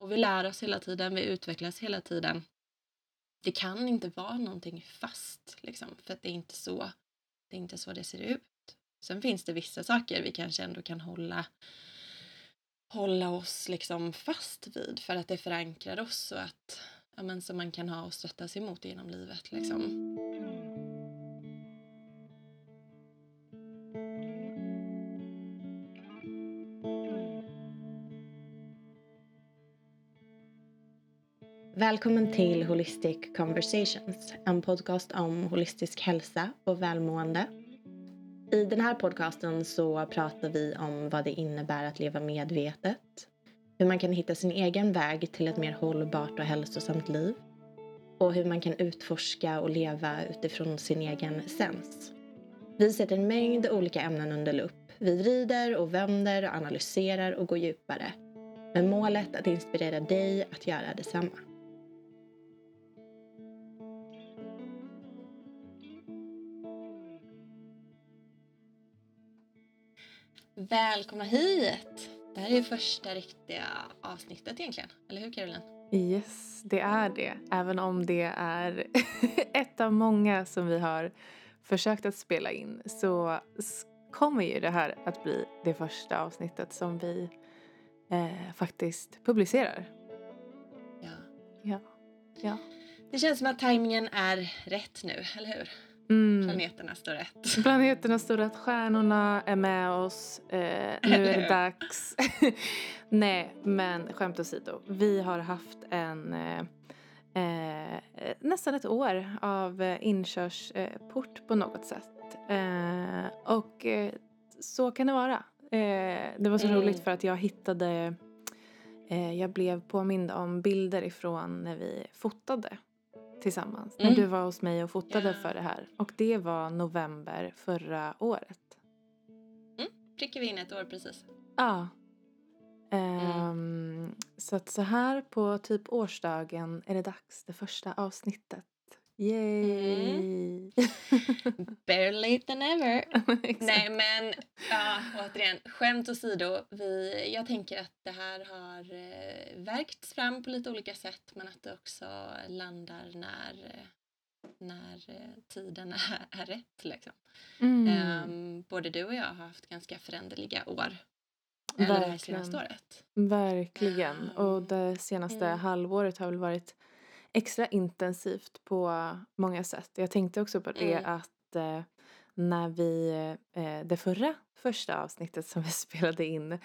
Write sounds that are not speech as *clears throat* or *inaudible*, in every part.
Och vi lär oss hela tiden, vi utvecklas hela tiden. Det kan inte vara någonting fast, liksom, för att det är inte så det, är inte så det ser ut. Sen finns det vissa saker vi kanske ändå kan hålla hålla oss liksom fast vid för att det förankrar oss och att ja, men, som man kan ha och sig emot genom livet. Liksom. Välkommen till Holistic Conversations, en podcast om holistisk hälsa och välmående. I den här podcasten så pratar vi om vad det innebär att leva medvetet, hur man kan hitta sin egen väg till ett mer hållbart och hälsosamt liv och hur man kan utforska och leva utifrån sin egen sens. Vi sätter en mängd olika ämnen under lupp. Vi vrider och vänder och analyserar och går djupare. Med målet att inspirera dig att göra detsamma. Välkomna hit! Det här är ju första riktiga avsnittet egentligen, eller hur Caroline? Yes, det är det. Även om det är *laughs* ett av många som vi har försökt att spela in så kommer ju det här att bli det första avsnittet som vi eh, faktiskt publicerar. Ja. Ja. ja. Det känns som att tajmingen är rätt nu, eller hur? Mm. Planeterna står rätt. Planeterna står rätt, stjärnorna är med oss. Eh, nu är det *laughs* dags. *laughs* Nej, men skämt åsido. Vi har haft en eh, eh, nästan ett år av eh, inkörsport på något sätt. Eh, och eh, så kan det vara. det var så mm. roligt för att jag hittade jag blev påmind om bilder ifrån när vi fotade tillsammans. Mm. När du var hos mig och fotade yeah. för det här. Och det var november förra året. Mm. Prickar vi in ett år precis. Ja. Um, Så att så här på typ årsdagen är det dags, det första avsnittet. Yay! Mm. Better late than never. *laughs* Nej men ja, återigen, skämt åsido. Vi, jag tänker att det här har eh, verkts fram på lite olika sätt men att det också landar när, eh, när eh, tiden *laughs* är, är rätt. Liksom. Mm. Um, både du och jag har haft ganska föränderliga år. Verkligen. Eller det här senaste året. Verkligen. Och det senaste mm. halvåret har väl varit extra intensivt på många sätt. Jag tänkte också på det mm. att eh, när vi, eh, det förra första avsnittet som vi *laughs* spelade in eh,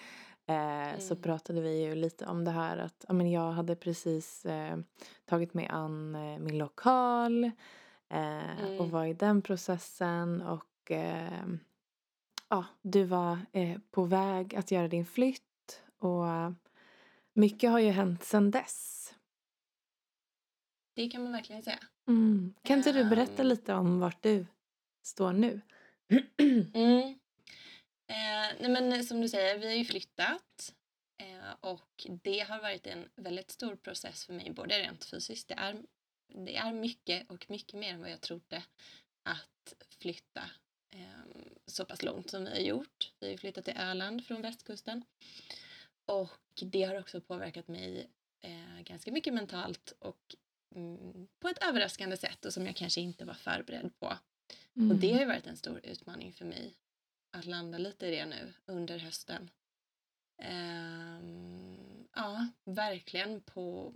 mm. så pratade vi ju lite om det här att ja, men jag hade precis eh, tagit mig an eh, min lokal eh, mm. och var i den processen och ja, du var på väg att göra din flytt och mycket har ju hänt sedan dess. Det kan man verkligen säga. Mm. Kan inte du berätta ehm. lite om vart du står nu? *clears throat* mm. eh, nej men som du säger, vi har ju flyttat eh, och det har varit en väldigt stor process för mig, både rent fysiskt, det är, det är mycket och mycket mer än vad jag trodde att flytta eh, så pass långt som vi har gjort. Vi har flyttat till Öland från västkusten och det har också påverkat mig eh, ganska mycket mentalt och på ett överraskande sätt och som jag kanske inte var förberedd på. Mm. Och det har ju varit en stor utmaning för mig att landa lite i det nu under hösten. Um, ja, verkligen på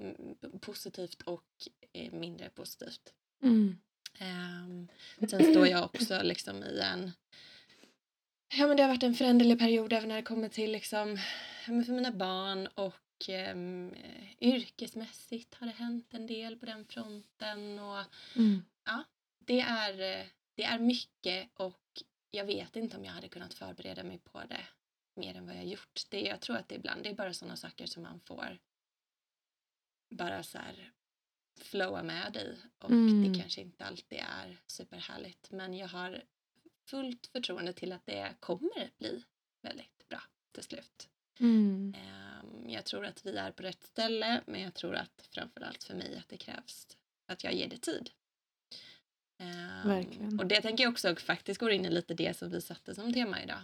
positivt och eh, mindre positivt. Mm. Um, sen står jag också liksom i en Ja men det har varit en föränderlig period även när det kommer till liksom, för mina barn och um, yrkesmässigt har det hänt en del på den fronten. Och, mm. ja, det, är, det är mycket och jag vet inte om jag hade kunnat förbereda mig på det mer än vad jag gjort. Det, jag tror att det ibland det är bara sådana saker som man får bara så här flowa med i och mm. det kanske inte alltid är superhärligt men jag har fullt förtroende till att det kommer bli väldigt bra till slut. Mm. Ehm, jag tror att vi är på rätt ställe men jag tror att framförallt för mig att det krävs att jag ger det tid. Ehm, Verkligen. Och det tänker jag också faktiskt går in i lite det som vi satte som tema idag.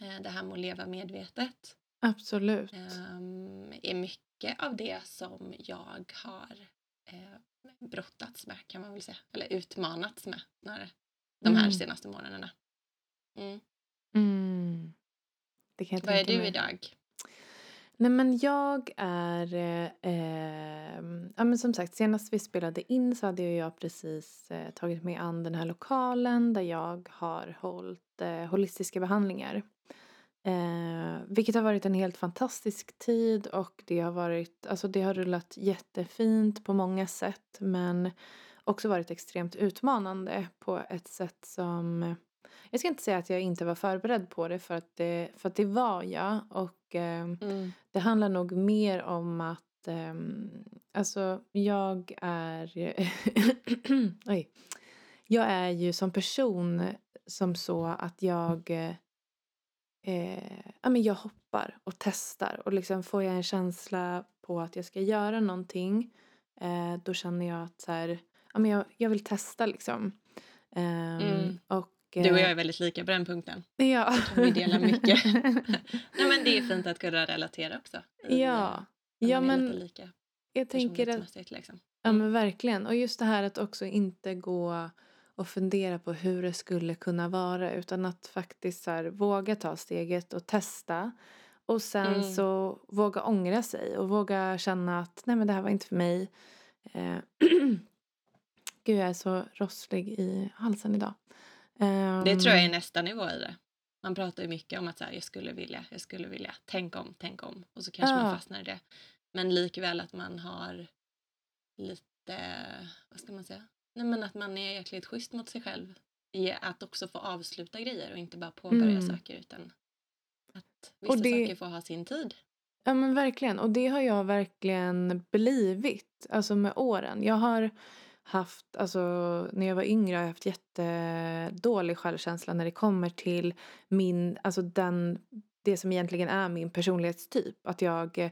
Ehm, det här med att leva medvetet. Absolut. Är mycket av det som jag har eh, brottats med kan man väl säga. Eller utmanats med när, de här mm. senaste månaderna. Mm. Mm. Vad är du mig. idag? Nej men jag är, eh, ehm, ja men som sagt senast vi spelade in så hade jag precis eh, tagit mig an den här lokalen där jag har hållit eh, holistiska behandlingar. Eh, vilket har varit en helt fantastisk tid och det har varit, alltså det har rullat jättefint på många sätt men också varit extremt utmanande på ett sätt som jag ska inte säga att jag inte var förberedd på det för att det, för att det var jag och eh, mm. det handlar nog mer om att eh, alltså jag är *clears throat* oj jag är ju som person som så att jag eh, ja, men jag hoppar och testar och liksom får jag en känsla på att jag ska göra någonting eh, då känner jag att så här, ja, men jag, jag vill testa liksom. Eh, mm. och, du och jag är väldigt lika på den punkten. Ja. vi dela mycket. *laughs* Nej, men det är fint att kunna relatera också. Ja, ja men lika jag tänker att, liksom. ja men verkligen. Och just det här att också inte gå och fundera på hur det skulle kunna vara utan att faktiskt så här, våga ta steget och testa. Och sen mm. så våga ångra sig och våga känna att nej men det här var inte för mig. Eh, *clears throat* Gud jag är så rosslig i halsen idag. Det tror jag är nästa nivå i det. Man pratar ju mycket om att så här, jag skulle vilja, jag skulle vilja, tänk om, tänk om. Och så kanske ja. man fastnar i det. Men likväl att man har lite, vad ska man säga, Nej, men att man är jäkligt schysst mot sig själv i att också få avsluta grejer och inte bara påbörja mm. saker utan att vissa det, saker får ha sin tid. Ja men verkligen och det har jag verkligen blivit alltså med åren. Jag har haft, alltså när jag var yngre har jag haft jättedålig självkänsla när det kommer till min, alltså den, det som egentligen är min personlighetstyp. Att jag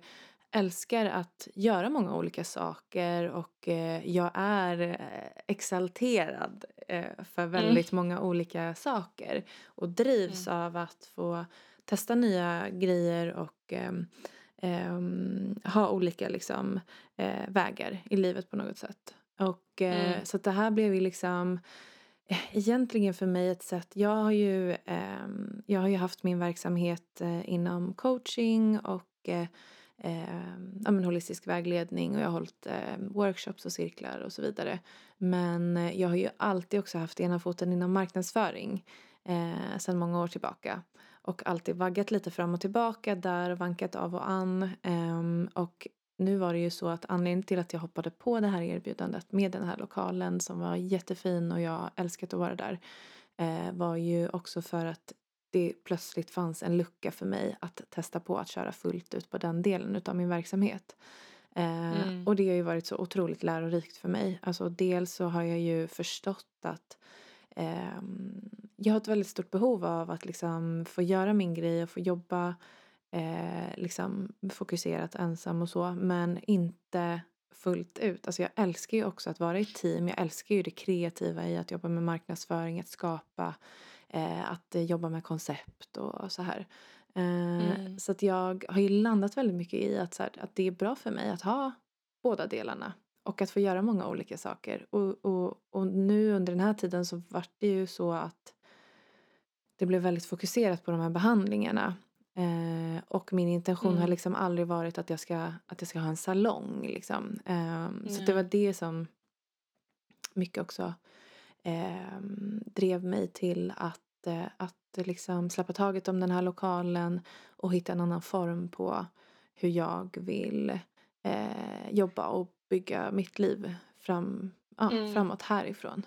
älskar att göra många olika saker och eh, jag är eh, exalterad eh, för mm. väldigt mm. många olika saker och drivs mm. av att få testa nya grejer och ehm, ha olika liksom, vägar i livet på något sätt. Och, mm. Så att det här blev ju liksom egentligen för mig ett sätt, jag har ju, ehm, jag har ju haft min verksamhet inom coaching och eh, ja, men holistisk vägledning och jag har hållit eh, workshops och cirklar och så vidare. Men eh, jag har ju alltid också haft ena foten inom marknadsföring eh, sedan många år tillbaka. Och alltid vaggat lite fram och tillbaka där, vankat av och an. Eh, och nu var det ju så att anledningen till att jag hoppade på det här erbjudandet med den här lokalen som var jättefin och jag älskat att vara där eh, var ju också för att det plötsligt fanns en lucka för mig att testa på att köra fullt ut på den delen av min verksamhet. Eh, mm. Och det har ju varit så otroligt lärorikt för mig. Alltså dels så har jag ju förstått att eh, jag har ett väldigt stort behov av att liksom få göra min grej och få jobba eh, liksom fokuserat ensam och så men inte fullt ut. Alltså jag älskar ju också att vara i team. Jag älskar ju det kreativa i att jobba med marknadsföring, att skapa eh, att jobba med koncept och så här. Eh, mm. Så att jag har ju landat väldigt mycket i att, så här, att det är bra för mig att ha båda delarna och att få göra många olika saker. Och, och, och nu under den här tiden så vart det ju så att det blev väldigt fokuserat på de här behandlingarna. Eh, och min intention mm. har liksom aldrig varit att jag ska, att jag ska ha en salong. Liksom. Eh, så det var det som mycket också eh, drev mig till att att liksom släppa taget om den här lokalen och hitta en annan form på hur jag vill eh, jobba och bygga mitt liv fram, ja, mm. framåt härifrån.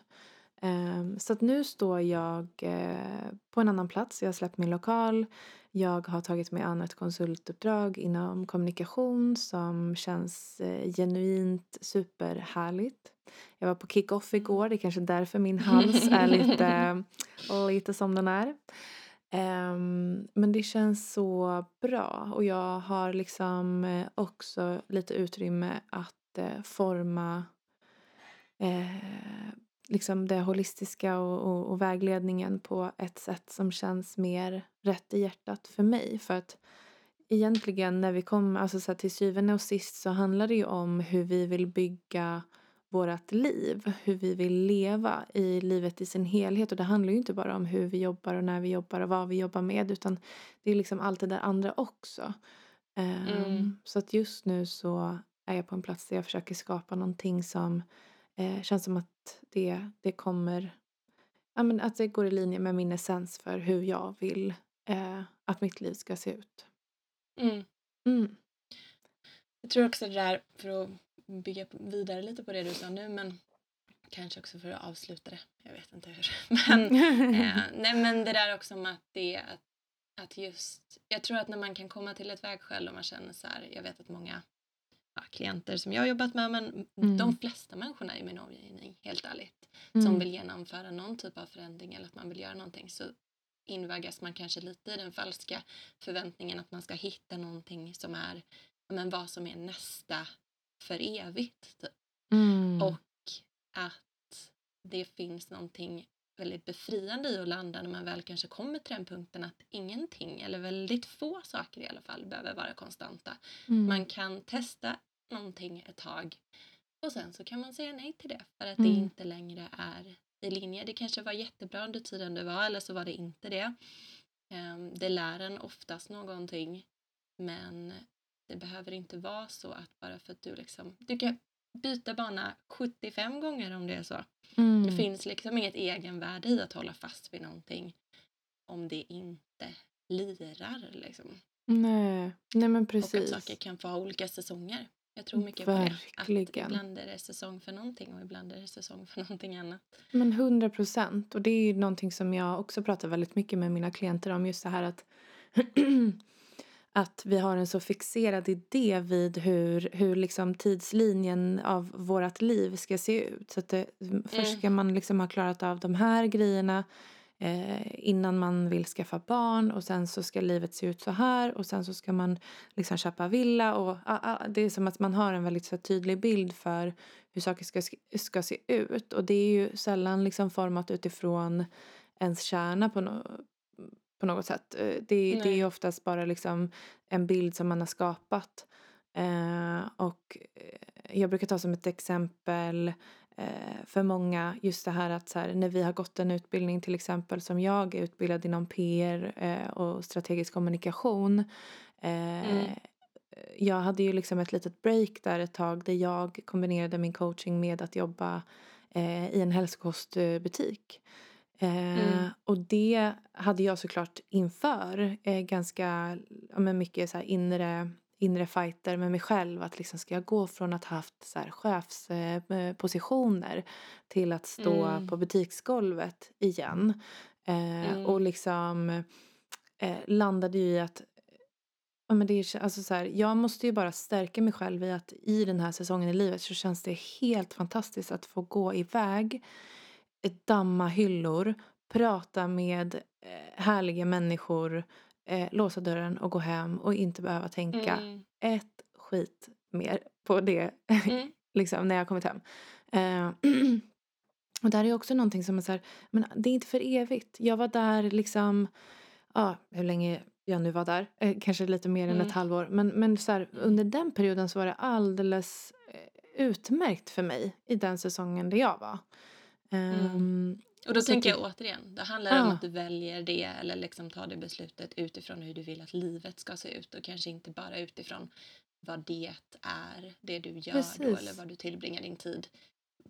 Um, så att nu står jag uh, på en annan plats. Jag har släppt min lokal. Jag har tagit mig an ett konsultuppdrag inom kommunikation som känns uh, genuint superhärligt. Jag var på kick-off igår, det är kanske därför min *laughs* hals är lite, lite som den är. Um, men det känns så bra och jag har liksom eh, också lite utrymme att forma liksom det holistiska och, och, och, vägledningen på ett sätt som känns mer rätt i hjärtat för mig. För att egentligen när vi kommer, alltså så här, till syvende och sist så handlar det ju om hur vi vill bygga vårt liv, hur vi vill leva i livet i sin helhet. Och det handlar ju inte bara om hur vi jobbar och när vi jobbar och vad vi jobbar med utan det är liksom allt det där andra också. Um, mm. Så att just nu så är jag på en plats där jag försöker skapa någonting som eh, känns som att det, det kommer ja, men att det går i linje med min essens för hur jag vill eh, att mitt liv ska se ut. Mm. Mm. Jag tror också det där, för att bygga vidare lite på det du sa nu, men kanske också för att avsluta det, jag vet inte hur. *laughs* Men, eh, *laughs* nej, men det där också med att det att, att just, jag tror att när man kan komma till ett vägskäl och man känner så här, jag vet att många ja, klienter som jag har jobbat med, men mm. de flesta människorna i min omgivning, helt ärligt, mm. som vill genomföra någon typ av förändring eller att man vill göra någonting så invaggas man kanske lite i den falska förväntningen att man ska hitta någonting som är men vad som är nästa för evigt. Typ. Mm. Och att det finns någonting väldigt befriande i att landa när man väl kanske kommer till den punkten att ingenting, eller väldigt få saker i alla fall, behöver vara konstanta. Mm. Man kan testa någonting ett tag och sen så kan man säga nej till det för att mm. det inte längre är i linje. Det kanske var jättebra under tiden det var eller så var det inte det. Ehm, det lär en oftast någonting men det behöver inte vara så att bara för att du liksom, du kan byta bana 75 gånger om det är så. Mm. Det finns liksom inget egenvärde i att hålla fast vid någonting om det inte lirar liksom. Nej, nej men precis. Och att saker kan få ha olika säsonger. Jag tror mycket Verkligen. på det. Att ibland är det säsong för någonting och ibland är det säsong för *laughs* någonting annat. Men hundra procent. Och det är ju någonting som jag också pratar väldigt mycket med mina klienter om. Just det här att *clears throat* att vi har en så fixerad idé vid hur, hur liksom tidslinjen av vårt liv ska se ut. Så att det, mm. Först ska man liksom ha klarat av de här grejerna eh, innan man vill skaffa barn och sen så ska livet se ut så här och sen så ska man liksom köpa villa och ah, ah, det är som att man har en väldigt så tydlig bild för hur saker ska, ska se ut och det är ju sällan liksom format utifrån ens kärna på, no på något sätt. Eh, det, det är oftast bara liksom en bild som man har skapat. Eh, och eh, jag brukar ta som ett exempel för många just det här att så här, när vi har gått en utbildning till exempel som jag är utbildad inom PR eh, och strategisk kommunikation. Eh, mm. Jag hade ju liksom ett litet break där ett tag där jag kombinerade min coaching med att jobba i en hälsokostbutik. Mm. Eh, och det hade jag såklart inför eh, ganska men mycket så inre, inre fighter med mig själv. Att liksom ska jag gå från att ha haft så här chefspositioner eh, till att stå mm. på butiksgolvet igen. Eh, mm. Och liksom eh, landade ju i att Ja, men det är, alltså så här, jag måste ju bara stärka mig själv i att i den här säsongen i livet så känns det helt fantastiskt att få gå iväg damma hyllor, prata med eh, härliga människor, eh, låsa dörren och gå hem och inte behöva tänka mm. ett skit mer på det *laughs* mm. liksom, när jag kommit hem. Eh, *clears throat* och där är också någonting som är så här, men det är inte för evigt. Jag var där liksom, ja, hur länge jag nu var där, eh, kanske lite mer än ett mm. halvår. Men, men så här, under den perioden så var det alldeles eh, utmärkt för mig i den säsongen där jag var. Um, och då tänker jag återigen, det handlar ah. om att du väljer det eller liksom tar det beslutet utifrån hur du vill att livet ska se ut och kanske inte bara utifrån vad det är, det du gör då eller vad du tillbringar din tid.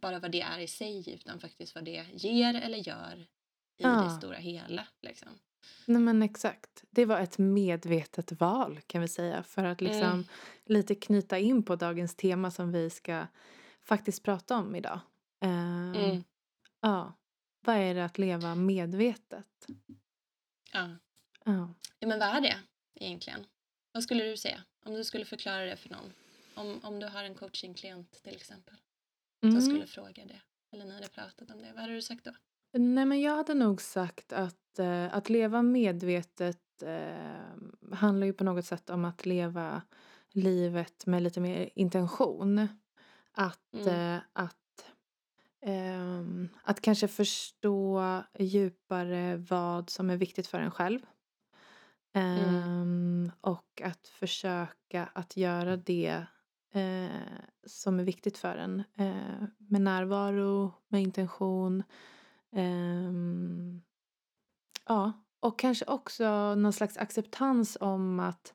Bara vad det är i sig utan faktiskt vad det ger eller gör i ah. det stora hela. Liksom. Nej men exakt. Det var ett medvetet val kan vi säga för att liksom mm. lite knyta in på dagens tema som vi ska faktiskt prata om idag. Uh, mm. Ja. Vad är det att leva medvetet? Ja. ja. ja men vad är det egentligen? Vad skulle du säga? Om du skulle förklara det för någon. Om, om du har en coachingklient till exempel. Mm. Som skulle fråga det. Eller ni hade pratat om det. Vad hade du sagt då? Nej men jag hade nog sagt att, eh, att leva medvetet eh, handlar ju på något sätt om att leva livet med lite mer intention. Att, mm. eh, att Um, att kanske förstå djupare vad som är viktigt för en själv. Mm. Och att försöka att göra det eh, som är viktigt för en. Eh, med närvaro, med intention. Eh, ja, och kanske också någon slags acceptans om att,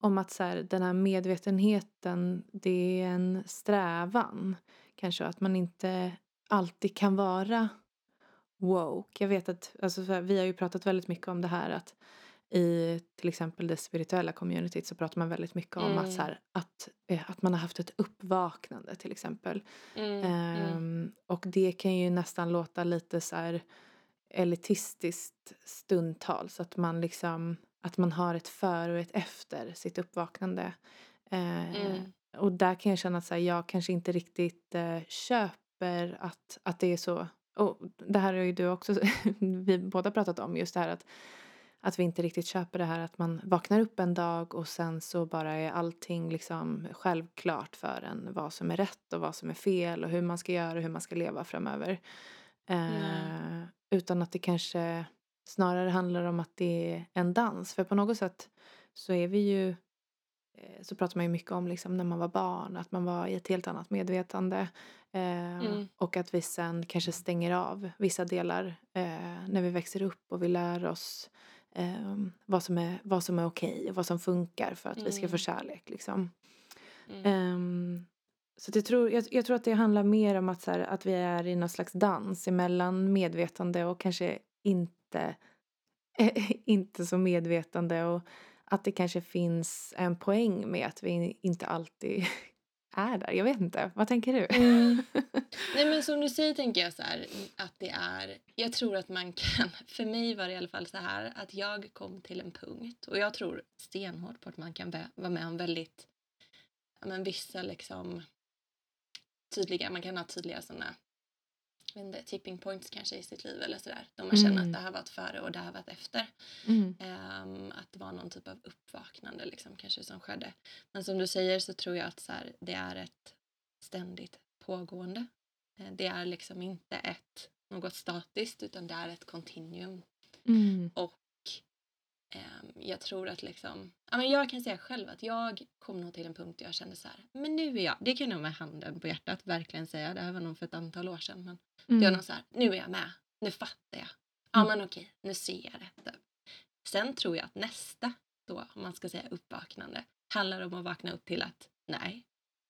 om att så här, den här medvetenheten, det är en strävan. Kanske att man inte alltid kan vara woke. Jag vet att, alltså, vi har ju pratat väldigt mycket om det här att i till exempel det spirituella communityt så pratar man väldigt mycket om mm. att, så här, att, eh, att man har haft ett uppvaknande till exempel. Mm. Um, och det kan ju nästan låta lite så här elitistiskt stundtals. Att man liksom att man har ett före och ett efter sitt uppvaknande. Uh, och där kan jag känna att så här, jag kanske inte riktigt uh, köper att, att det är så. Och det här har ju du också, *laughs* vi båda pratat om just det här att att vi inte riktigt köper det här att man vaknar upp en dag och sen så bara är allting liksom självklart för en. Vad som är rätt och vad som är fel och hur man ska göra och hur man ska leva framöver. Eh, utan att det kanske snarare handlar om att det är en dans. För på något sätt så är vi ju så pratar man ju mycket om liksom när man var barn, att man var i ett helt annat medvetande. Eh, mm. Och att vi sen kanske stänger av vissa delar eh, när vi växer upp och vi lär oss eh, vad som är, vad som är okej och vad som funkar för att mm. vi ska få mm. kärlek. Liksom. Mm. Eh, så jag, tror, jag, jag, tror att det handlar mer om att, så här, att vi är i någon slags dans emellan medvetande och kanske inte, eh, *laughs* inte så medvetande. Och att det kanske finns en poäng med att vi inte alltid *laughs* är där. Jag vet inte. Vad tänker du? Mm. *laughs* Nej men som du säger tänker jag så här att det är, jag tror att man kan, *laughs* för mig var det i alla fall så här att jag kom till en punkt och jag tror stenhårt på att man kan vara med om väldigt, men vissa liksom tydliga, man kan ha tydliga sådana inte, tipping points kanske i sitt liv eller sådär. Då man känner mm. att det här var ett före och det här var ett efter. Mm. Um, att det var någon typ av uppvaknande liksom kanske som skedde. Men som du säger så tror jag att så här, det är ett ständigt pågående. Uh, det är liksom inte ett något statiskt utan det är ett kontinuum. Mm. Och jag tror att liksom, ja men jag kan säga själv att jag kom nog till en punkt där jag kände så här, men nu är jag, det kan jag nog med handen på hjärtat verkligen säga, det här var nog för ett antal år sedan, men Mm. Det var någon så här, nu är jag med, nu fattar jag. Ja mm. men okej, nu ser jag det. Sen tror jag att nästa, då, om man ska säga uppvaknande, handlar om att vakna upp till att nej,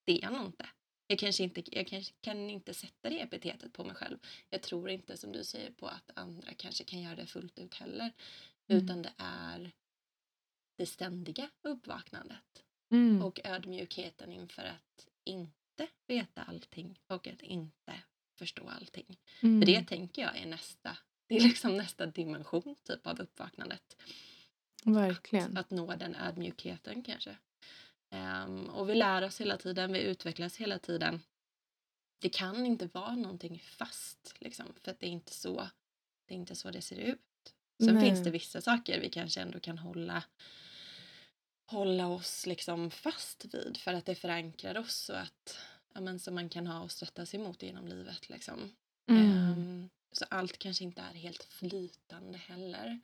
det är jag nog inte. Jag kanske inte, jag kanske kan inte sätta det epitetet på mig själv. Jag tror inte som du säger på att andra kanske kan göra det fullt ut heller. Mm. Utan det är det ständiga uppvaknandet. Mm. Och ödmjukheten inför att inte veta allting och att inte förstå allting. Mm. För det tänker jag är nästa, det är liksom nästa dimension typ av uppvaknandet. Verkligen. Att, att nå den ödmjukheten kanske. Um, och vi lär oss hela tiden, vi utvecklas hela tiden. Det kan inte vara någonting fast liksom, för att det är inte så det, är inte så det ser ut. Sen Nej. finns det vissa saker vi kanske ändå kan hålla hålla oss liksom fast vid för att det förankrar oss och att ja, men, som man kan ha och stötta sig mot genom livet. Liksom. Mm. Um, så allt kanske inte är helt flytande heller.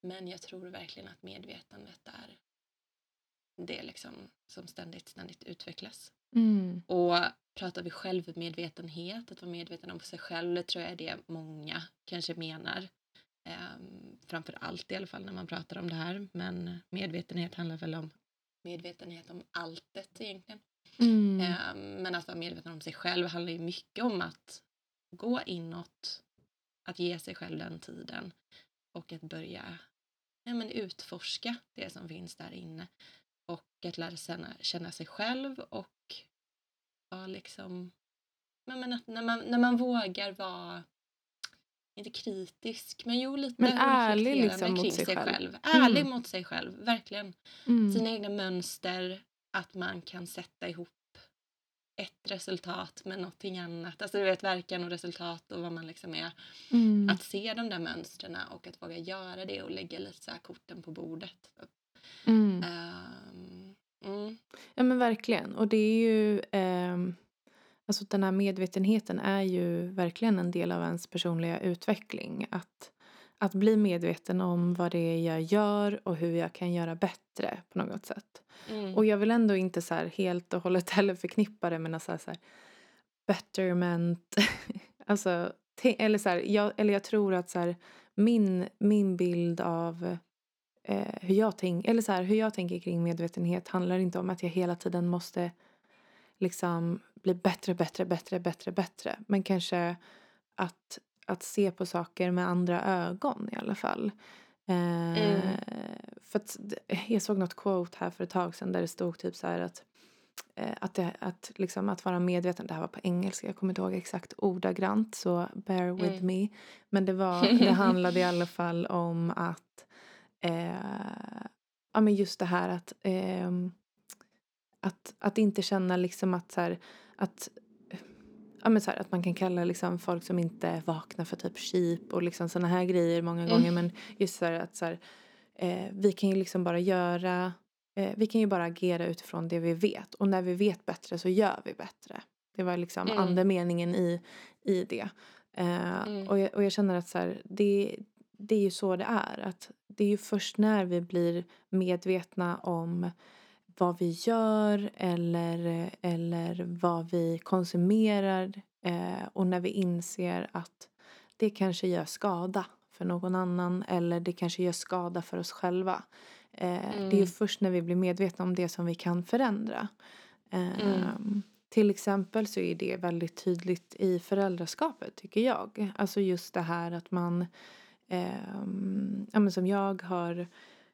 Men jag tror verkligen att medvetandet är det liksom som ständigt, ständigt utvecklas. Mm. Och pratar vi självmedvetenhet, att vara medveten om sig själv, det tror jag är det många kanske menar. Um, framför allt i alla fall när man pratar om det här. Men medvetenhet handlar väl om medvetenhet om alltet egentligen. Mm. Um, men att vara medveten om sig själv handlar ju mycket om att gå inåt, att ge sig själv den tiden och att börja ja, men utforska det som finns där inne och att lära känna, känna sig själv och vara liksom men att när man, när man vågar vara inte kritisk, men jo lite men ärlig liksom mot sig, sig själv. själv. Ärlig mm. mot sig själv, verkligen. Mm. Sina egna mönster, att man kan sätta ihop ett resultat med någonting annat. Alltså du vet verkan och resultat och vad man liksom är. Mm. Att se de där mönstren och att våga göra det och lägga lite så korten på bordet. Um. Ja men verkligen. Och det är ju um, Alltså den här medvetenheten är ju verkligen en del av ens personliga utveckling. Att, att bli medveten om vad det är jag gör och hur jag kan göra bättre på något sätt. Mm. Och jag vill ändå inte så helt och hållet *laughs* heller förknippa det med något så här, så här betterment. *laughs* alltså, eller, så här, jag, eller jag tror att så här, min, min bild av eh, hur, jag tänk, eller så hur jag tänker kring medvetenhet handlar inte om att jag hela tiden måste liksom bli bättre, bättre, bättre, bättre, bättre. Men kanske att, att se på saker med andra ögon i alla fall. Eh, mm. För att, jag såg något quote här för ett tag sedan där det stod typ så här att eh, att, det, att, liksom, att vara medveten, det här var på engelska, jag kommer inte ihåg exakt ordagrant så bear with mm. me. Men det, var, det handlade i alla *laughs* fall om att eh, ja, men just det här att, eh, att, att inte känna liksom att, så här, att ja, men så här, att man kan kalla liksom folk som inte vaknar för typ sheep och liksom såna här grejer många mm. gånger. Men just så här, att så här, eh, vi kan ju liksom bara göra, eh, vi kan ju bara agera utifrån det vi vet. Och när vi vet bättre så gör vi bättre. Det var liksom mm. andemeningen i, i det. Eh, mm. och, jag, och jag känner att så här, det, det är ju så det är. Att det är ju först när vi blir medvetna om vad vi gör eller, eller vad vi konsumerar eh, och när vi inser att det kanske gör skada för någon annan eller det kanske gör skada för oss själva. Eh, mm. Det är ju först när vi blir medvetna om det som vi kan förändra. Mm. Till exempel så är det väldigt tydligt i föräldraskapet tycker jag. Alltså just det här att man, eh, ja, som jag har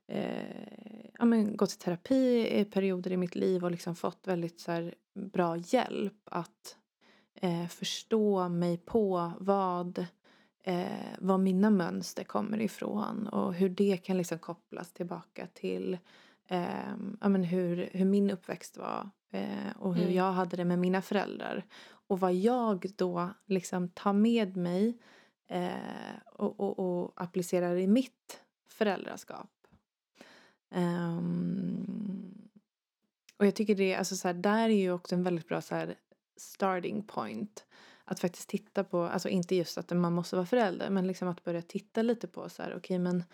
eh, ja, men gått i terapi i perioder i mitt liv och liksom fått väldigt så här, bra hjälp att eh, förstå mig på vad, eh, vad mina mönster kommer ifrån och hur det kan liksom kopplas tillbaka till eh, ja, men hur, hur min uppväxt var eh, och hur mm. jag hade det med mina föräldrar. Och vad jag då liksom tar med mig eh, och, och, och applicerar i mitt föräldraskap. Um, och jag tycker det, alltså så här, där är ju också en väldigt bra så här, starting point. Att faktiskt titta på, alltså inte just att man måste vara förälder, men liksom att börja titta lite på så här, okej okay, men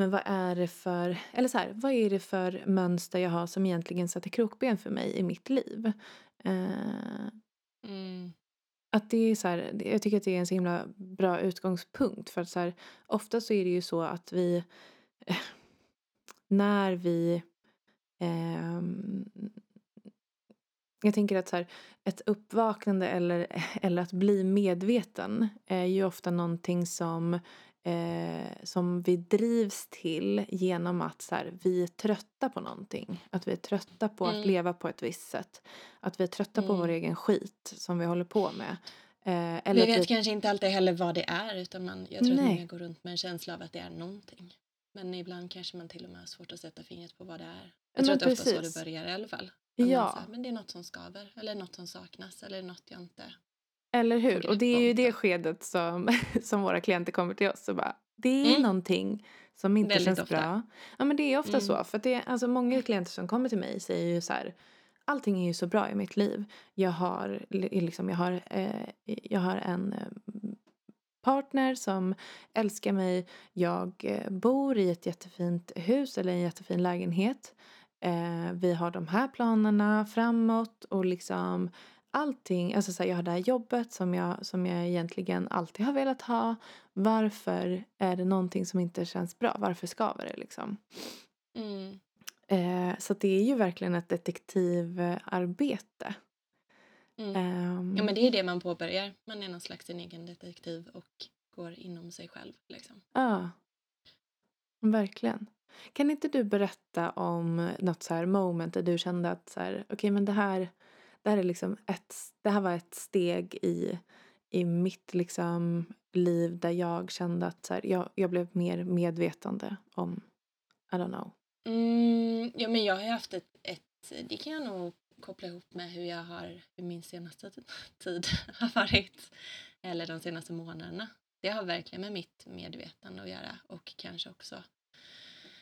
men vad är det för, eller så här, vad är det för mönster jag har som egentligen sätter krokben för mig i mitt liv? Uh, mm. Att det är så här, jag tycker att det är en så himla bra utgångspunkt för att så här, ofta så är det ju så att vi när vi eh, jag tänker att så här, ett uppvaknande eller, *laughs* eller att bli medveten är ju ofta någonting som, eh, som vi drivs till genom att så här, vi är trötta på någonting. Att vi är trötta på mm. att leva på ett visst sätt. Att vi är trötta mm. på vår mm. egen skit som vi håller på med. Eh, eller vi vet vi... kanske inte alltid heller vad det är utan man, jag tror Nej. att många går runt med en känsla av att det är någonting. Men ibland kanske man till och med har svårt att sätta fingret på vad det är. Jag tror att det är ofta så det börjar i alla fall. Ja. Här, men det är något som skaver eller något som saknas eller något jag inte Eller hur? Och det är ju det skedet som, *laughs* som våra klienter kommer till oss och bara det är mm. någonting som inte Väldigt känns ofta. bra. Ja men det är ofta mm. så. För det, alltså många klienter som kommer till mig säger ju så här allting är ju så bra i mitt liv. Jag har, liksom, jag har, eh, jag har en eh, partner som älskar mig. Jag eh, bor i ett jättefint hus eller en jättefin lägenhet. Eh, vi har de här planerna framåt och liksom allting. Alltså så här, jag har det här jobbet som jag, som jag egentligen alltid har velat ha. Varför är det någonting som inte känns bra? Varför skaver det liksom? Mm. Eh, så det är ju verkligen ett detektivarbete. Mm. Um, ja men det är det man påbörjar. Man är någon slags sin egen detektiv och går inom sig själv. Liksom. Ja, verkligen. Kan inte du berätta om något så här moment där du kände att så här, okay, men det här, det här är liksom ett, det här var ett steg i, i mitt liksom liv där jag kände att så här, jag, jag blev mer medvetande om, I don't know. Mm, ja men jag har haft ett, ett, det kan jag nog koppla ihop med hur jag har, hur min senaste tid *laughs* har varit. Eller de senaste månaderna. Det har verkligen med mitt medvetande att göra och kanske också,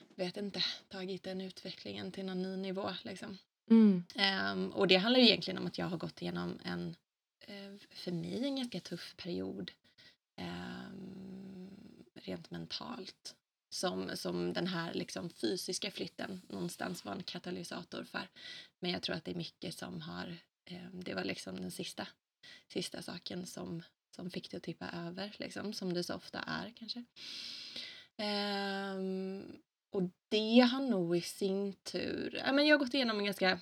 vet inte, tagit den utvecklingen till någon ny nivå liksom. Mm. Um, och det handlar ju egentligen om att jag har gått igenom en, uh, för mig, en ganska tuff period. Um, rent mentalt som, som den här liksom fysiska flytten någonstans var en katalysator för. Men jag tror att det är mycket som har, eh, det var liksom den sista, sista saken som, som fick det att tippa över, liksom, som det så ofta är kanske. Eh, och det har nog i sin tur, ja, men jag har gått igenom en ganska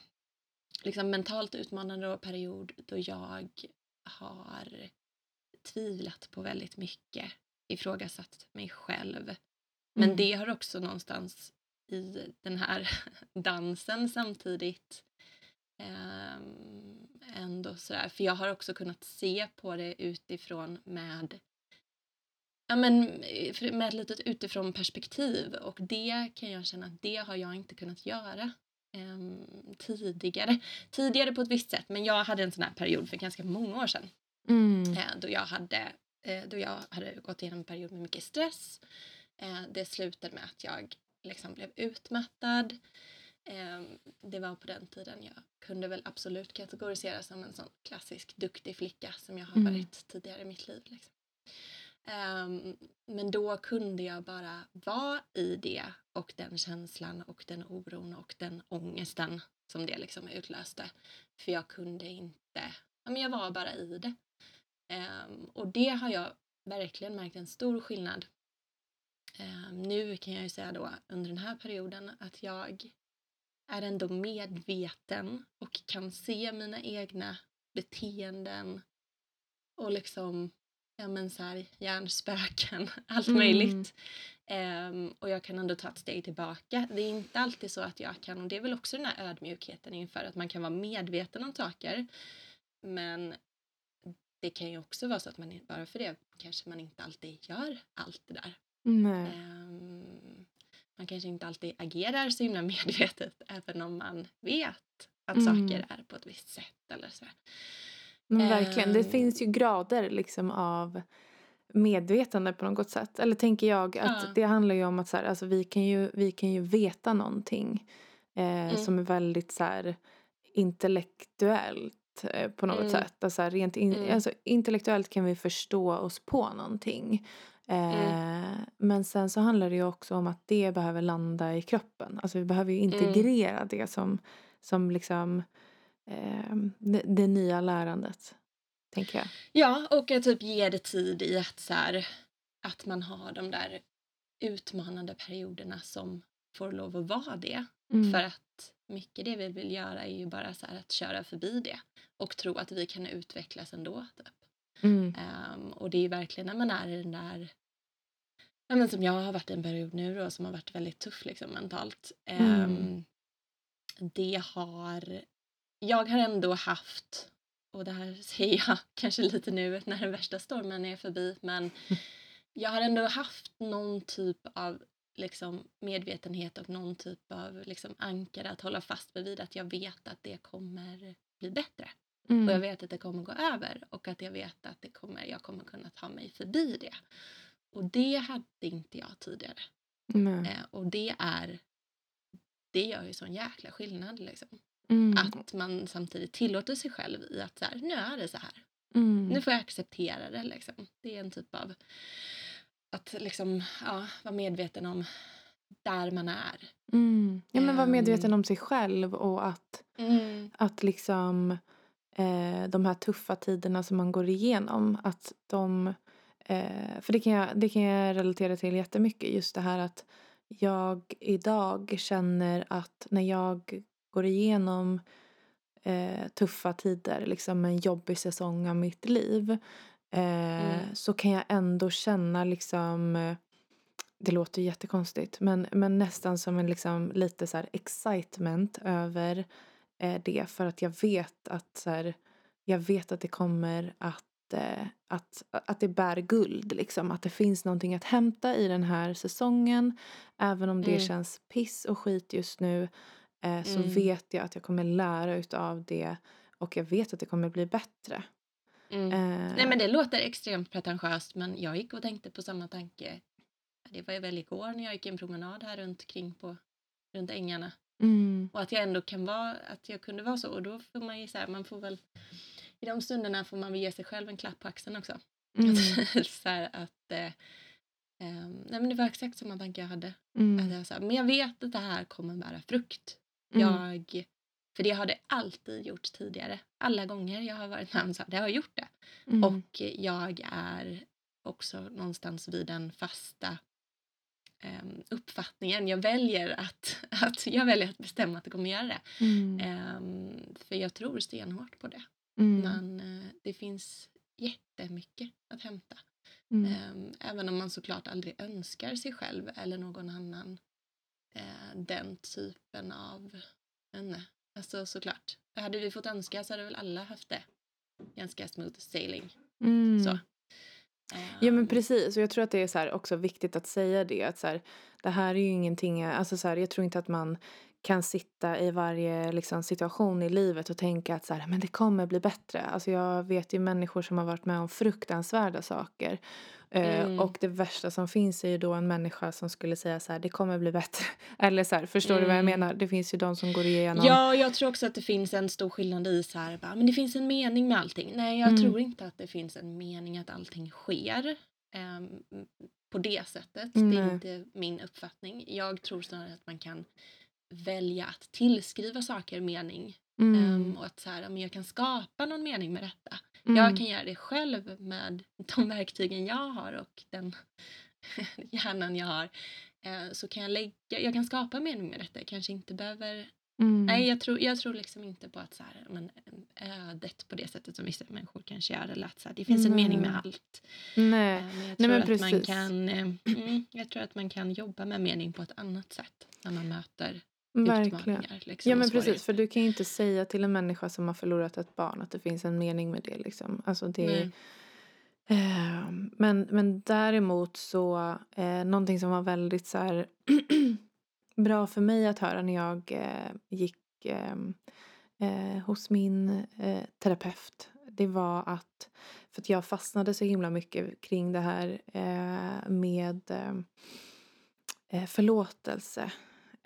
liksom, mentalt utmanande period då jag har tvivlat på väldigt mycket, ifrågasatt mig själv. Men mm. det har också någonstans i den här *laughs* dansen samtidigt eh, ändå sådär, för jag har också kunnat se på det utifrån med Ja, men med ett litet utifrån perspektiv och det kan jag känna att det har jag inte kunnat göra eh, tidigare. Tidigare på ett visst sätt, men jag hade en sån här period för ganska många år sedan mm. eh, då, jag hade, eh, då jag hade gått igenom en period med mycket stress. Eh, det slutade med att jag liksom blev utmattad. Ehm, det var på den tiden jag kunde väl absolut kategoriseras som en sån klassisk duktig flicka som jag har mm. varit tidigare i mitt liv. Liksom. Um, men då kunde jag bara vara i det och den känslan och den oron och den ångesten som det liksom utlöste. För jag kunde inte, ja, men jag var bara i det. Um, och det har jag verkligen märkt en stor skillnad. Um, nu kan jag ju säga då under den här perioden att jag är ändå medveten och kan se mina egna beteenden och liksom ja men så här, hjärnspöken, *laughs* allt mm. möjligt. Um, och jag kan ändå ta ett steg tillbaka. Det är inte alltid så att jag kan, och det är väl också den här ödmjukheten inför att man kan vara medveten om saker. Men det kan ju också vara så att man bara för det kanske man inte alltid gör allt det där. Um, man kanske inte alltid agerar så himla *laughs* medvetet även om man vet att mm. saker är på ett visst sätt eller så. Men verkligen, det ehm. finns ju grader liksom av medvetande på något sätt. Eller tänker jag att ja. det handlar ju om att så här, alltså vi, kan ju, vi kan ju veta någonting eh, mm. som är väldigt så här, intellektuellt eh, på något mm. sätt. Alltså, rent in, mm. alltså, intellektuellt kan vi förstå oss på någonting. Mm. Eh, men sen så handlar det ju också om att det behöver landa i kroppen. Alltså vi behöver ju mm. integrera det som, som liksom eh, det, det, nya lärandet. Tänker jag. Ja, och att typ ge det tid i att, så här, att man har de där utmanande perioderna som får lov att vara det. Mm. För att mycket det vi vill göra är ju bara så att köra förbi det och tro att vi kan utvecklas ändå. Typ. Mm. Um, och det är verkligen när man är i den där ja, men som jag har varit i en period nu då som har varit väldigt tuff liksom mentalt. Mm. Um, det har jag har ändå haft, och det här *laughs* säger jag kanske lite nu när den värsta stormen är förbi, men *laughs* jag har ändå haft någon typ av liksom medvetenhet och någon typ av liksom ankare att hålla fast vid att jag vet att det kommer bli bättre. Mm. Och jag vet att det kommer gå över och att jag vet att det kommer, jag kommer kunna ta mig förbi det. Och det hade inte jag tidigare. Eh, och det är, det gör ju sån jäkla skillnad liksom. Mm. Att man samtidigt tillåter sig själv i att så här, nu är det så här. Mm. Nu får jag acceptera det. Liksom. Det är en typ av att liksom, ja, vara medveten om där man är. Mm. Ja, men vara medveten om sig själv och att, mm. att liksom eh, de här tuffa tiderna som man går igenom, att de eh, för det kan, jag, det kan jag relatera till jättemycket. Just det här att jag idag känner att när jag går igenom eh, tuffa tider, liksom en jobbig säsong av mitt liv eh, mm. så kan jag ändå känna liksom det låter jättekonstigt men, men nästan som en liksom lite så excitement över det för att jag vet att så här, jag vet att det kommer att eh, att, att det bär guld. Liksom. Att det finns någonting att hämta i den här säsongen. Även om det mm. känns piss och skit just nu eh, så mm. vet jag att jag kommer lära utav det och jag vet att det kommer bli bättre. Mm. Eh, Nej men det låter extremt pretentiöst men jag gick och tänkte på samma tanke. Det var ju väl igår när jag gick en promenad här runt omkring på runt ängarna. Mm. Och att jag ändå kan vara, att jag kunde vara så och då får man ju så här, man får väl i de stunderna får man väl ge sig själv en klapp på axeln också. Mm. *laughs* så här, att eh, Um, nej, men det var exakt samma tanke jag hade. Mm. Att jag sa, men jag vet att det här kommer bära frukt. Mm. Jag, för det har det alltid gjort tidigare. Alla gånger jag har varit med om så det har gjort det. Mm. Och jag är också någonstans vid den fasta um, uppfattningen. Jag väljer att, *laughs* att, jag väljer att bestämma att jag kommer göra det. Um, för jag tror stenhårt på det. Men uh, det finns jättemycket att hämta. Mm. Um, även om man såklart aldrig önskar sig själv eller någon annan uh, den typen av... Nej, alltså såklart. Hade vi fått önska så hade väl alla haft det. Ganska smooth sailing. Mm. Så. Ja men ehm. precis och jag tror att det är så också viktigt att säga det att så här, det här är ju ingenting, alltså så här, jag tror inte att man kan sitta i varje liksom, situation i livet och tänka att så här, men det kommer bli bättre. Alltså jag vet ju människor som har varit med om fruktansvärda saker. Eh, mm. och det värsta som finns är ju då en människa som skulle säga så här, det kommer bli bättre. *laughs* Eller så här, förstår mm. du vad jag mm. menar? Det finns ju de som går igenom. Ja, jag tror också att det finns en stor skillnad i så här, bara, men det finns en mening med allting. Nej, jag mm. tror inte att det finns en mening att allting sker. Um, på det sättet. Det är inte min uppfattning. Jag tror snarare att man kan välja att tillskriva saker mening. Um, och att så här, men jag kan skapa någon mening med detta. Mm. Jag kan göra det själv med de *laughs* verktygen jag har och den *laughs* hjärnan jag har. Uh, så kan jag lägga, jag kan skapa mening med detta. Jag kanske inte behöver Mm. Nej, jag tror, jag tror liksom inte på att så här, men, ödet på det sättet som vissa människor kanske gör. Eller att så här, det finns en mm. mening med allt. Nej, uh, men jag tror Nej, men att precis. man kan, uh, *clears throat* jag tror att man kan jobba med mening på ett annat sätt när man möter Verkligen. Liksom, ja men precis för du kan ju inte säga till en människa som har förlorat ett barn att det finns en mening med det liksom. Alltså det eh, men, men däremot så eh, någonting som var väldigt så här *clears throat* bra för mig att höra när jag eh, gick ehm, eh, hos min eh, terapeut det var att för att jag fastnade så himla mycket kring det här eh, med förlåtelse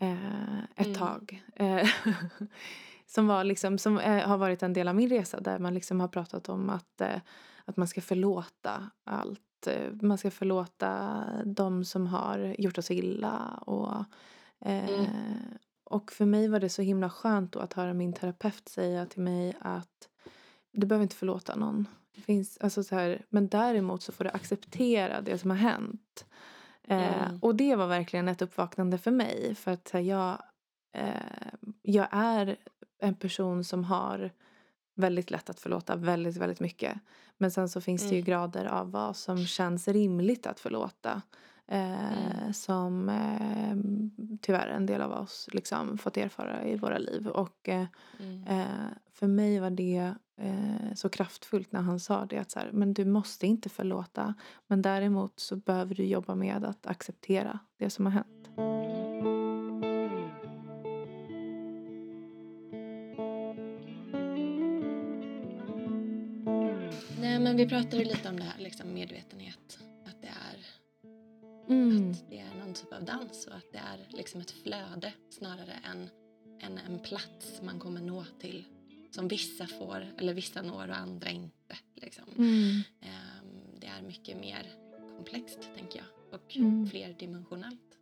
eh, ett mm. tag. Eh, *laughs* som var liksom, som eh, har varit en del av min resa där man liksom har pratat om att, eh, att man ska förlåta allt. Eh, man ska förlåta de som har gjort oss illa. Och, mm. och för mig var det så himla skönt då att höra min terapeut säga till mig att du behöver inte förlåta någon. Det finns, alltså så här, men däremot så får du acceptera det som har hänt. Mm. och det var verkligen ett uppvaknande för mig. För att jag, eh, jag är en person som har väldigt lätt att förlåta väldigt, väldigt mycket. Men sen så finns mm. det ju mm. grader av vad som känns rimligt att förlåta. Eh, mm. Som eh, tyvärr en del av oss liksom fått erfara i våra liv. Och eh, mm. Eh, för mig var det eh, så kraftfullt när han sa det. Att så här, men du måste inte förlåta. Men däremot så behöver du jobba med att acceptera det som har hänt. Nej men vi pratade lite om det här liksom medvetenhet. Att det är mm. att det är någon typ av dans och att det är liksom ett flöde snarare än, än en plats man kommer nå till som vissa får eller vissa når och andra inte. Liksom. Mm. Um, det är mycket mer komplext tänker jag och mm. flerdimensionellt.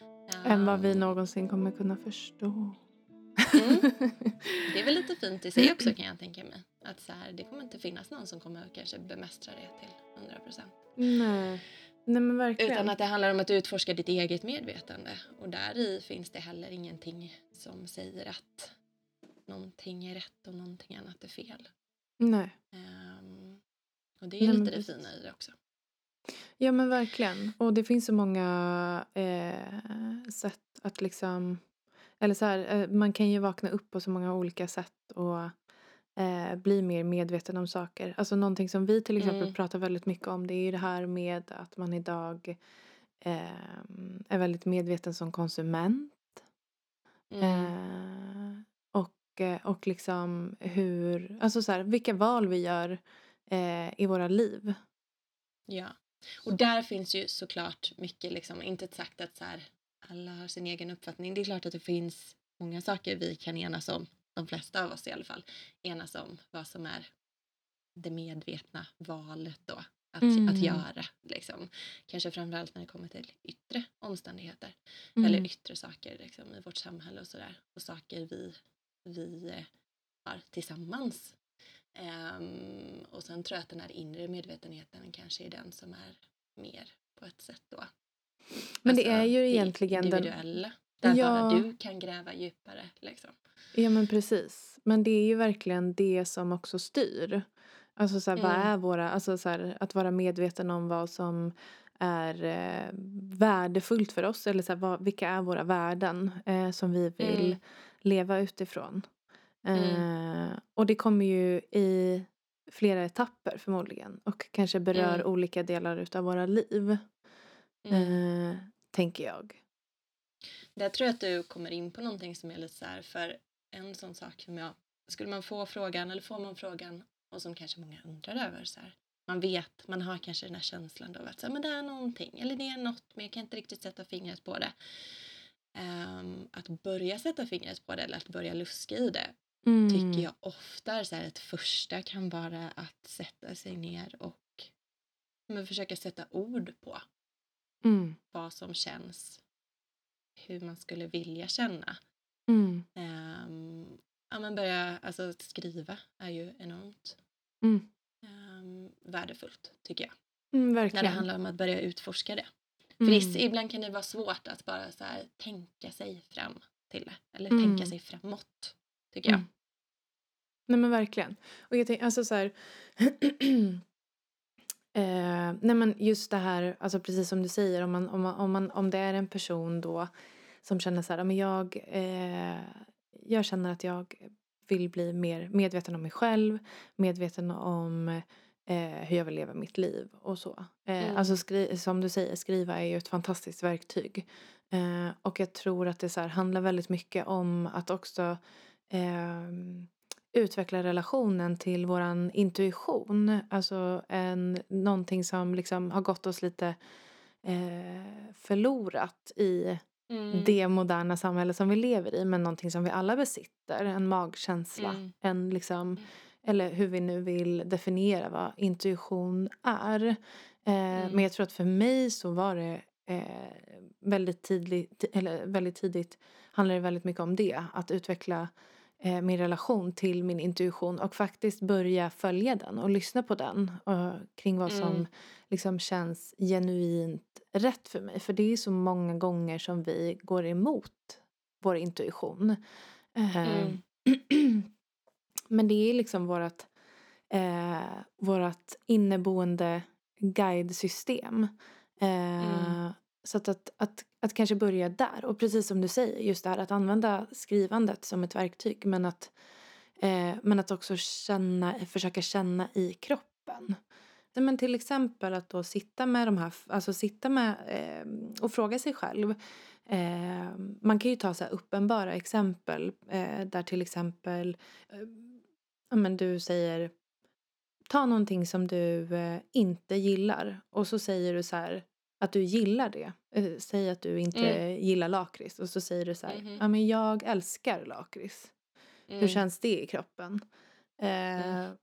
Um, Än vad vi ehm. någonsin kommer kunna förstå. Mm. *laughs* Det är väl lite fint i sig också kan jag tänka mig. Att så här, det kommer inte finnas någon som kommer kanske bemästra det till 100 procent. Nej. Nej. Utan att det handlar om att utforska ditt eget medvetande. Och där i finns det heller ingenting som säger att någonting är rätt och någonting annat är fel. Nej. Um, och det är Nej, lite det fina i det också. Ja men verkligen. Och det finns så många eh, sätt att liksom... Eller så här, eh, man kan ju vakna upp på så många olika sätt och eh, bli mer medveten om saker. Alltså någonting som vi till exempel mm. pratar väldigt mycket om det är ju det här med att man idag eh, är väldigt medveten som konsument. Mm. Eh, mycket och liksom hur, alltså så här, vilka val vi gör eh, i våra liv. Ja, och där finns ju såklart mycket, liksom, inte sagt att så här, alla har sin egen uppfattning. Det är klart att det finns många saker vi kan enas om, de flesta av oss i alla fall, enas om vad som är det medvetna valet då. att, mm. att göra. Liksom. Kanske framförallt när det kommer till yttre omständigheter. Mm. Eller yttre saker liksom, i vårt samhälle och sådär. Och saker vi, vi eh, har tillsammans. Um, och sen tror jag att den här inre medvetenheten kanske är den som är mer på ett sätt då. Men alltså, det är ju egentligen. Den, där ja. bara du kan gräva djupare. Liksom. Ja men precis. Men det är ju verkligen det som också styr. Alltså så här, mm. vad är våra, alltså så här, att vara medveten om vad som är eh, värdefullt för oss. Eller så här, vad, vilka är våra värden eh, som vi vill mm. leva utifrån. Mm. Eh, och det kommer ju i flera etapper förmodligen. Och kanske berör mm. olika delar utav våra liv. Mm. Eh, tänker jag. Där tror jag att du kommer in på någonting som är lite så här, för en sån sak som jag, skulle man få frågan eller får man frågan och som kanske många undrar över så här, man vet, man har kanske den här känslan då att så här, men det är någonting eller det är något men jag kan inte riktigt sätta fingret på det. Um, att börja sätta fingret på det eller att börja luska i det mm. tycker jag ofta så här, ett första kan vara att sätta sig ner och men, försöka sätta ord på mm. vad som känns hur man skulle vilja känna. Mm. Um, ja, men börja, alltså, skriva är ju enormt mm. um, värdefullt tycker jag. Mm, När det handlar om att börja utforska det. För mm. ibland kan det vara svårt att bara så här, tänka sig fram till det. Eller tänka mm. sig framåt, tycker jag. Mm. Nej men verkligen. Och jag tänker, alltså så här, *clears throat* eh, nej men just det här, alltså precis som du säger, om, man, om, man, om, man, om det är en person då som känner så här, men jag, eh, jag känner att jag vill bli mer medveten om mig själv, medveten om eh, hur jag vill leva mitt liv och så. Eh, mm. Alltså skri- som du säger, skriva är ju ett fantastiskt verktyg. Eh, och jag tror att det så här, handlar väldigt mycket om att också ehm, utveckla relationen till våran intuition. Alltså en, någonting som liksom har gått oss lite eh, förlorat i mm. det moderna samhälle som vi lever i. Men någonting som vi alla besitter. En magkänsla. Mm. En liksom, mm. eller hur vi nu vill definiera vad intuition är. Eh, men jag tror att för mig så var det eh, väldigt, tidligt, eller väldigt tidigt handlar det väldigt mycket om det. Att utveckla min relation till min intuition och faktiskt börja följa den och lyssna på den och, kring vad som mm. liksom känns genuint rätt för mig. För det är så många gånger som vi går emot vår intuition. Eh, mm. *clears throat* Men det är liksom vårt, eh, vårt inneboende guidesystem. Eh, mm. Så att, att, att, att kanske börja där. Och precis som du säger, just det här att använda skrivandet som ett verktyg. Men att, eh, men att också känna, försöka känna i kroppen. Men till exempel att då sitta med de här, alltså sitta med eh, och fråga sig själv. Eh, man kan ju ta så här uppenbara exempel eh, där till exempel, eh, men du säger ta någonting som du eh, inte gillar och så säger du så här att du gillar det. Eh, säg att du inte mm. gillar lakrits och så säger du så här, mm. ja men jag älskar lakrits. Mm. Hur känns det i kroppen? Eh, mm.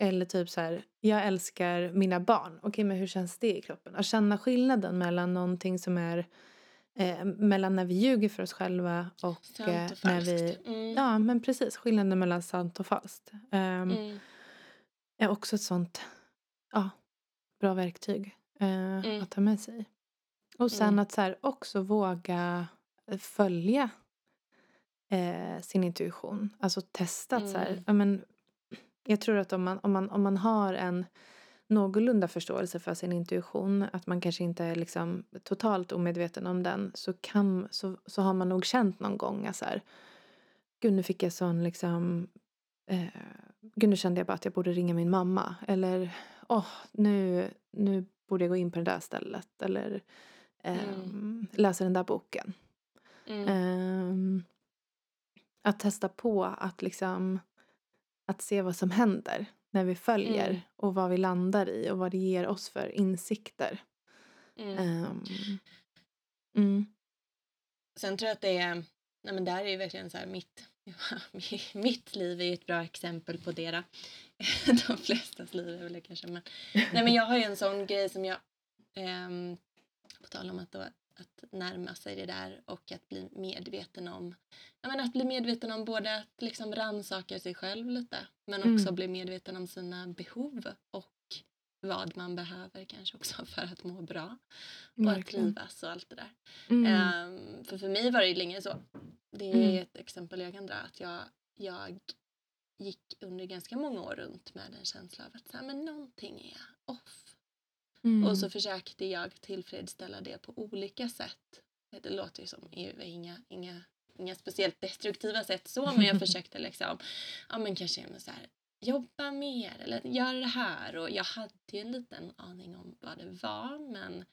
eller typ så här, jag älskar mina barn. Okej men hur känns det i kroppen? Att känna skillnaden mellan någonting som är eh, mellan när vi ljuger för oss själva och, eh, och när vi... Mm. Ja men precis, skillnaden mellan sant och falskt. Um, är också ett sånt ja, bra verktyg eh, mm. att ta med sig. Och sen mm. att så här, också våga eh, följa eh, sin intuition. Alltså testa att så här, mm. ja, men, jag tror att om man, om, man, om man har en någorlunda förståelse för sin intuition, att man kanske inte är liksom totalt omedveten om den, så, kan, så, så har man nog känt någon gång att så här, gud nu fick jag sån liksom, eh, gud nu kände jag bara att jag borde ringa min mamma. Eller, åh, oh, nu, nu borde jag gå in på det där stället eller um, läsa den där boken. Um, att testa på att liksom att se vad som händer när vi följer mm. och vad vi landar i och vad det ger oss för insikter. Um, Sen tror jag att det är, nej men där är ju verkligen så här mitt, *laughs* mitt liv är ju ett bra exempel på det. *laughs* de flestas liv är väl det kanske. Men, nej, men jag har ju en sån grej som jag, eh, på tal om att, då, att närma sig det där och att bli medveten om, jag menar, att bli medveten om både att liksom rannsaka sig själv lite men också mm. bli medveten om sina behov och vad man behöver kanske också *laughs* för att må bra och att trivas och allt det där. Mm. Um, för för mig var det länge så. Det är mm. ett exempel jag kan dra att jag, jag gick under ganska många år runt med en känsla av att så här, men någonting är off. Mm. Och så försökte jag tillfredsställa det på olika sätt. Det låter ju som inga, inga, inga speciellt destruktiva sätt så men jag *laughs* försökte liksom, ja men kanske så här, jobba mer eller göra det här och jag hade ju en liten aning om vad det var men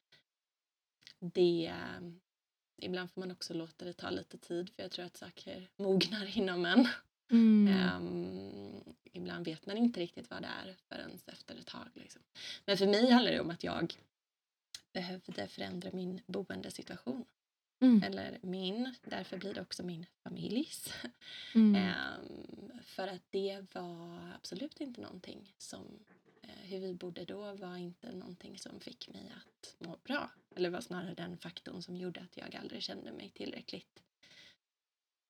det ibland får man också låta det ta lite tid för jag tror att saker mognar *laughs* inom en. Mm. Um, ibland vet man inte riktigt vad det är förrän efter ett tag. Liksom. Men för mig handlar det om att jag behövde förändra min boendesituation. Mm. Eller min, därför blir det också min familjs. Mm. Um, för att det var absolut inte någonting som uh, hur vi bodde då var inte någonting som fick mig att må bra. Eller var snarare den faktorn som gjorde att jag aldrig kände mig tillräckligt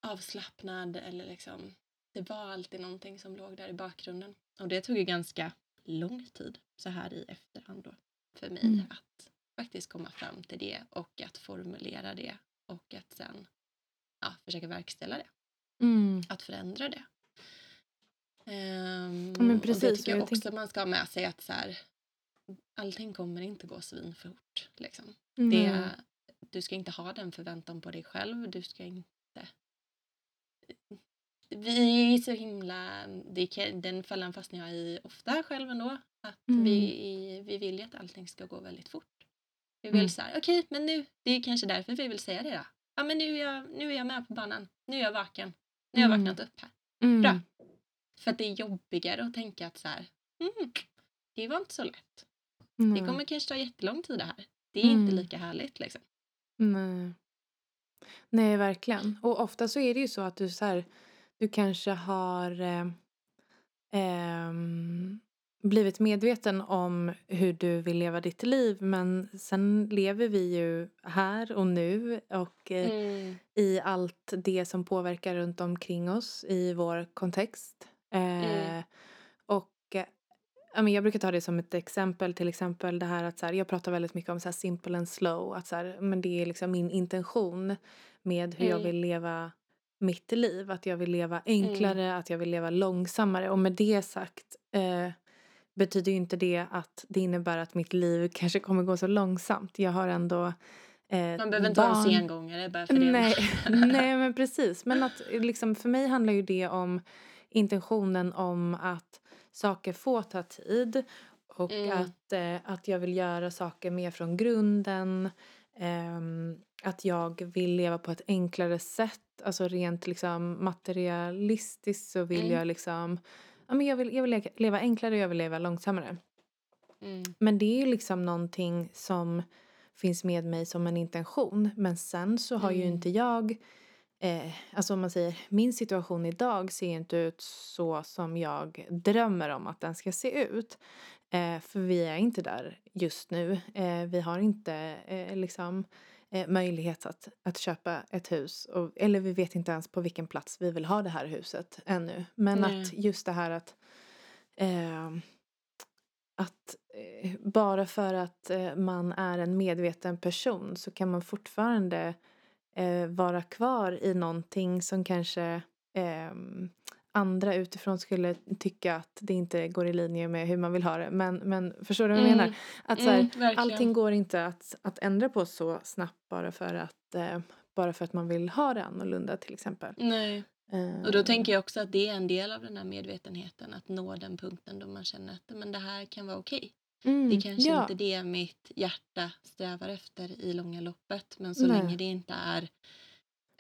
avslappnad eller liksom det var alltid någonting som låg där i bakgrunden. Och det tog ju ganska lång tid så här i efterhand då för mig mm. att faktiskt komma fram till det och att formulera det och att sen ja, försöka verkställa det. Mm. Att förändra det. Um, men precis, och det tycker jag, också tänk... man ska ha med sig att så här, allting kommer inte gå svinfort. Liksom. Mm. Det, du ska inte ha den förväntan på dig själv. Du ska inte vi är så himla, det, den fällan fastnar jag i ofta själv ändå. Att mm. vi, vi vill ju att allting ska gå väldigt fort. Vi vill mm. så okej okay, men nu, det är kanske därför vi vill säga det då. Ja men nu är jag, nu är jag med på banan, nu är jag vaken, nu har jag mm. vaknat upp här. Mm. Bra. För att det är jobbigare att tänka att så här, mm, det var inte så lätt. Det kommer kanske ta jättelång tid det här. Det är inte mm. lika härligt liksom. Nej. Nej, verkligen. Och ofta så är det ju så att du så här, du kanske har eh, eh, blivit medveten om hur du vill leva ditt liv men sen lever vi ju här och nu och eh, mm. i allt det som påverkar runt omkring oss i vår kontext. Mm. Eh, och eh, jag brukar ta det som ett exempel, till exempel det här att så här, jag pratar väldigt mycket om så här simple and slow, att så här, men det är liksom min intention med hur mm. jag vill leva mitt liv. Att jag vill leva enklare, mm. att jag vill leva långsammare. Och med det sagt eh, betyder ju inte det att det innebär att mitt liv *laughs* kanske kommer gå så långsamt. Jag har ändå eh, Man behöver inte barn. vara en sengångare bara för det. Nej, *laughs* nej *laughs* men precis. Men att liksom, för mig handlar ju det om intentionen om att saker får ta tid och mm. att, eh, att jag vill göra saker mer från grunden. Um, att jag vill leva på ett enklare sätt. Alltså rent liksom materialistiskt så vill mm. jag liksom... Ja, men jag, vill, jag vill leva enklare och jag vill leva långsammare. Mm. Men det är ju liksom någonting som finns med mig som en intention. Men sen så har mm. ju inte jag... Eh, alltså om man säger, min situation idag ser inte ut så som jag drömmer om att den ska se ut. Eh, för vi är inte där just nu. Eh, vi har inte eh, liksom eh, möjlighet att, att köpa ett hus. Och, eller vi vet inte ens på vilken plats vi vill ha det här huset ännu. Men Nej. att just det här att eh, att eh, bara för att eh, man är en medveten person så kan man fortfarande eh, vara kvar i någonting som kanske ehm, andra utifrån skulle tycka att det inte går i linje med hur man vill ha det. Men, men förstår du vad jag mm. menar? Att så här, mm, allting går inte att, att ändra på så snabbt bara för att eh, bara för att man vill ha det annorlunda till exempel. Nej. Uh, och då tänker jag också att det är en del av den här medvetenheten att nå den punkten då man känner att men det här kan vara okej. Okay. Mm, det kanske ja. inte det mitt hjärta strävar efter i långa loppet men så Nej. länge det inte är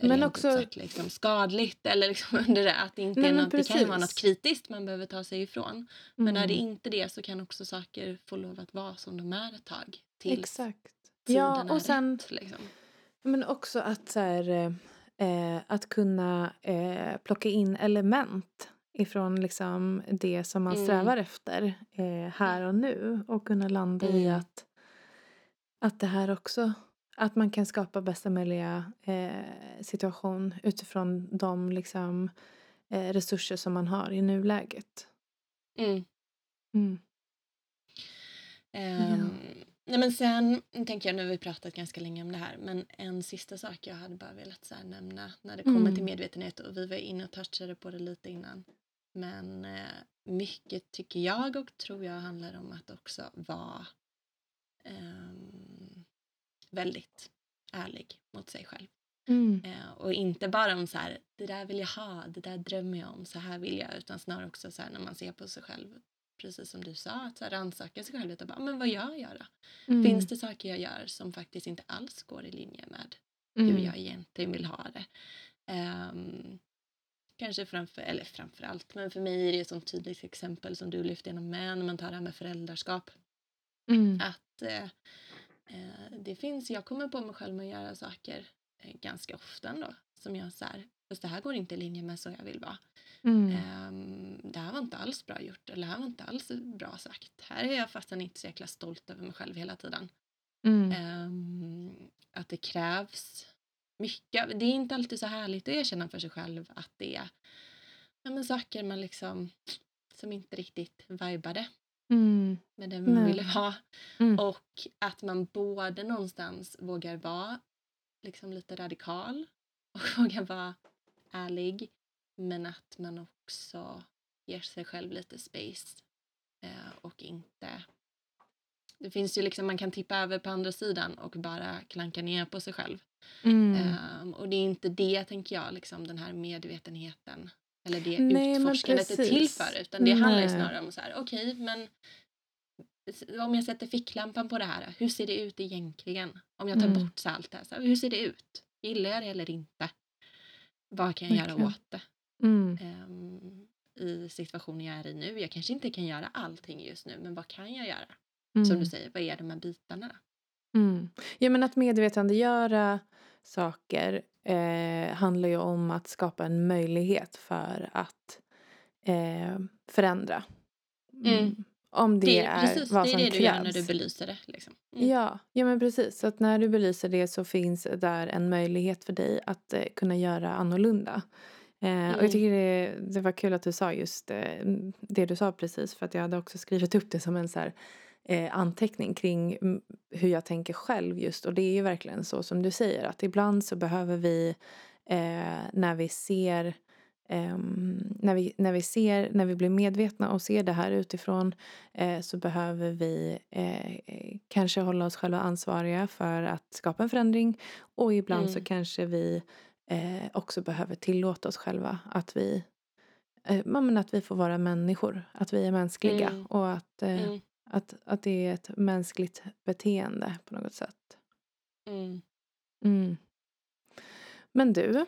men också sagt, liksom, skadligt eller liksom *laughs* under det, att det inte Nej, något, det kan vara något kritiskt man behöver ta sig ifrån. Men mm. är det inte det så kan också saker få lov att vara som de är ett tag. Tills Exakt. Ja, och sen rätt, liksom. men också att så här, eh, att kunna eh, plocka in element ifrån liksom det som man mm. strävar efter eh, här och nu och kunna landa mm. i att, att det här också att man kan skapa bästa möjliga eh, situation utifrån de liksom, eh, resurser som man har i nuläget. Mm. Mm. Um, ja. Nej men sen tänker jag, nu har vi pratat ganska länge om det här, men en sista sak jag hade bara velat så nämna när det kommer mm. till medvetenhet och vi var inne och touchade på det lite innan. Men eh, mycket tycker jag och tror jag handlar om att också vara eh, väldigt ärlig mot sig själv. Mm. Eh, och inte bara om så här, det där vill jag ha, det där drömmer jag om, så här vill jag, utan snarare också så här när man ser på sig själv, precis som du sa, att rannsaka sig själv lite. Bara, men vad gör jag då? Mm. Finns det saker jag gör som faktiskt inte alls går i linje med mm. hur jag egentligen vill ha det? Um, kanske framför, eller framför allt, men för mig är det ett sånt tydligt exempel som du lyfte igenom med när man tar det här med föräldraskap. Mm. Att eh, det finns, jag kommer på mig själv med att göra saker eh, ganska ofta ändå som jag så här, fast det här går inte i linje med så jag vill vara. Mm. Um, det här var inte alls bra gjort eller det här var inte alls bra sagt. Här är jag fastän inte så jäkla stolt över mig själv hela tiden. Mm. Um, att det krävs mycket. Det är inte alltid så härligt att erkänna för sig själv att det är ja, men saker man liksom som inte riktigt vibade mm. med det man ville ha. Mm. Och att man både någonstans vågar vara liksom lite radikal *laughs* och vågar vara ärlig men att man också ger sig själv lite space eh, och inte det finns ju liksom, man kan tippa över på andra sidan och bara klanka ner på sig själv. Mm. Um, och det är inte det, tänker jag, liksom den här medvetenheten eller det Nej, utforskandet är till för. Utan det Nej. handlar ju snarare om så här, okej, okay, men om jag sätter ficklampan på det här, hur ser det ut egentligen? Om jag tar mm. bort salt här, så hur ser det ut? Gillar jag det eller inte? Vad kan jag Verkligen. göra åt det? Mm. Um, I situationen jag är i nu. Jag kanske inte kan göra allting just nu, men vad kan jag göra? Mm. Som du säger, vad är de här bitarna? Mm. Ja, men att medvetandegöra saker eh, handlar ju om att skapa en möjlighet för att eh, förändra. Mm. mm. Om det, det är precis, vad som krävs. Det är det du gör när du belyser det. Liksom. Mm. Ja, ja, men precis. Så att när du belyser det så finns där en möjlighet för dig att eh, kunna göra annorlunda. Mm. Och jag tycker det, det var kul att du sa just eh, det du sa precis för att jag hade också skrivit upp det som en så här, eh, anteckning kring hur jag tänker själv just. Och det är ju verkligen så som du säger att ibland så behöver vi eh, när vi ser Um, när, vi, när vi ser, när vi blir medvetna och ser det här utifrån eh, så behöver vi eh, kanske hålla oss själva ansvariga för att skapa en förändring och ibland mm. så kanske vi eh, också behöver tillåta oss själva att vi, eh, men att vi får vara människor, att vi är mänskliga mm. och att eh, mm. Att, att det är ett mänskligt beteende på något sätt. Mm. Mm. Men du,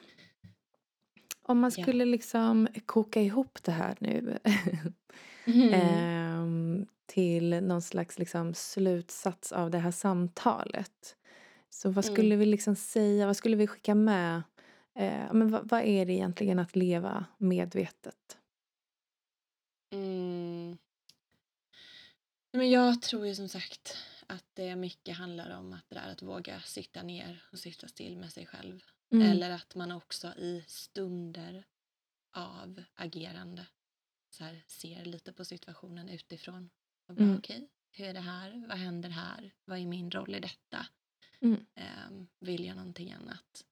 om man skulle ja. liksom koka ihop det här nu *laughs* mm. eh, till någon slags liksom slutsats av det här samtalet. Så vad mm. skulle vi liksom säga, vad skulle vi skicka med? Eh, men vad, vad, är det egentligen att leva medvetet? Mm. Men jag tror ju som sagt att det mycket handlar om att det där att våga sitta ner och sitta still med sig själv. Mm. Eller att man också i stunder av agerande så här, ser lite på situationen utifrån. Och bara, mm. Okej, hur är det här? Vad händer här? Vad är min roll i detta? Mm. Um, vill jag någonting annat?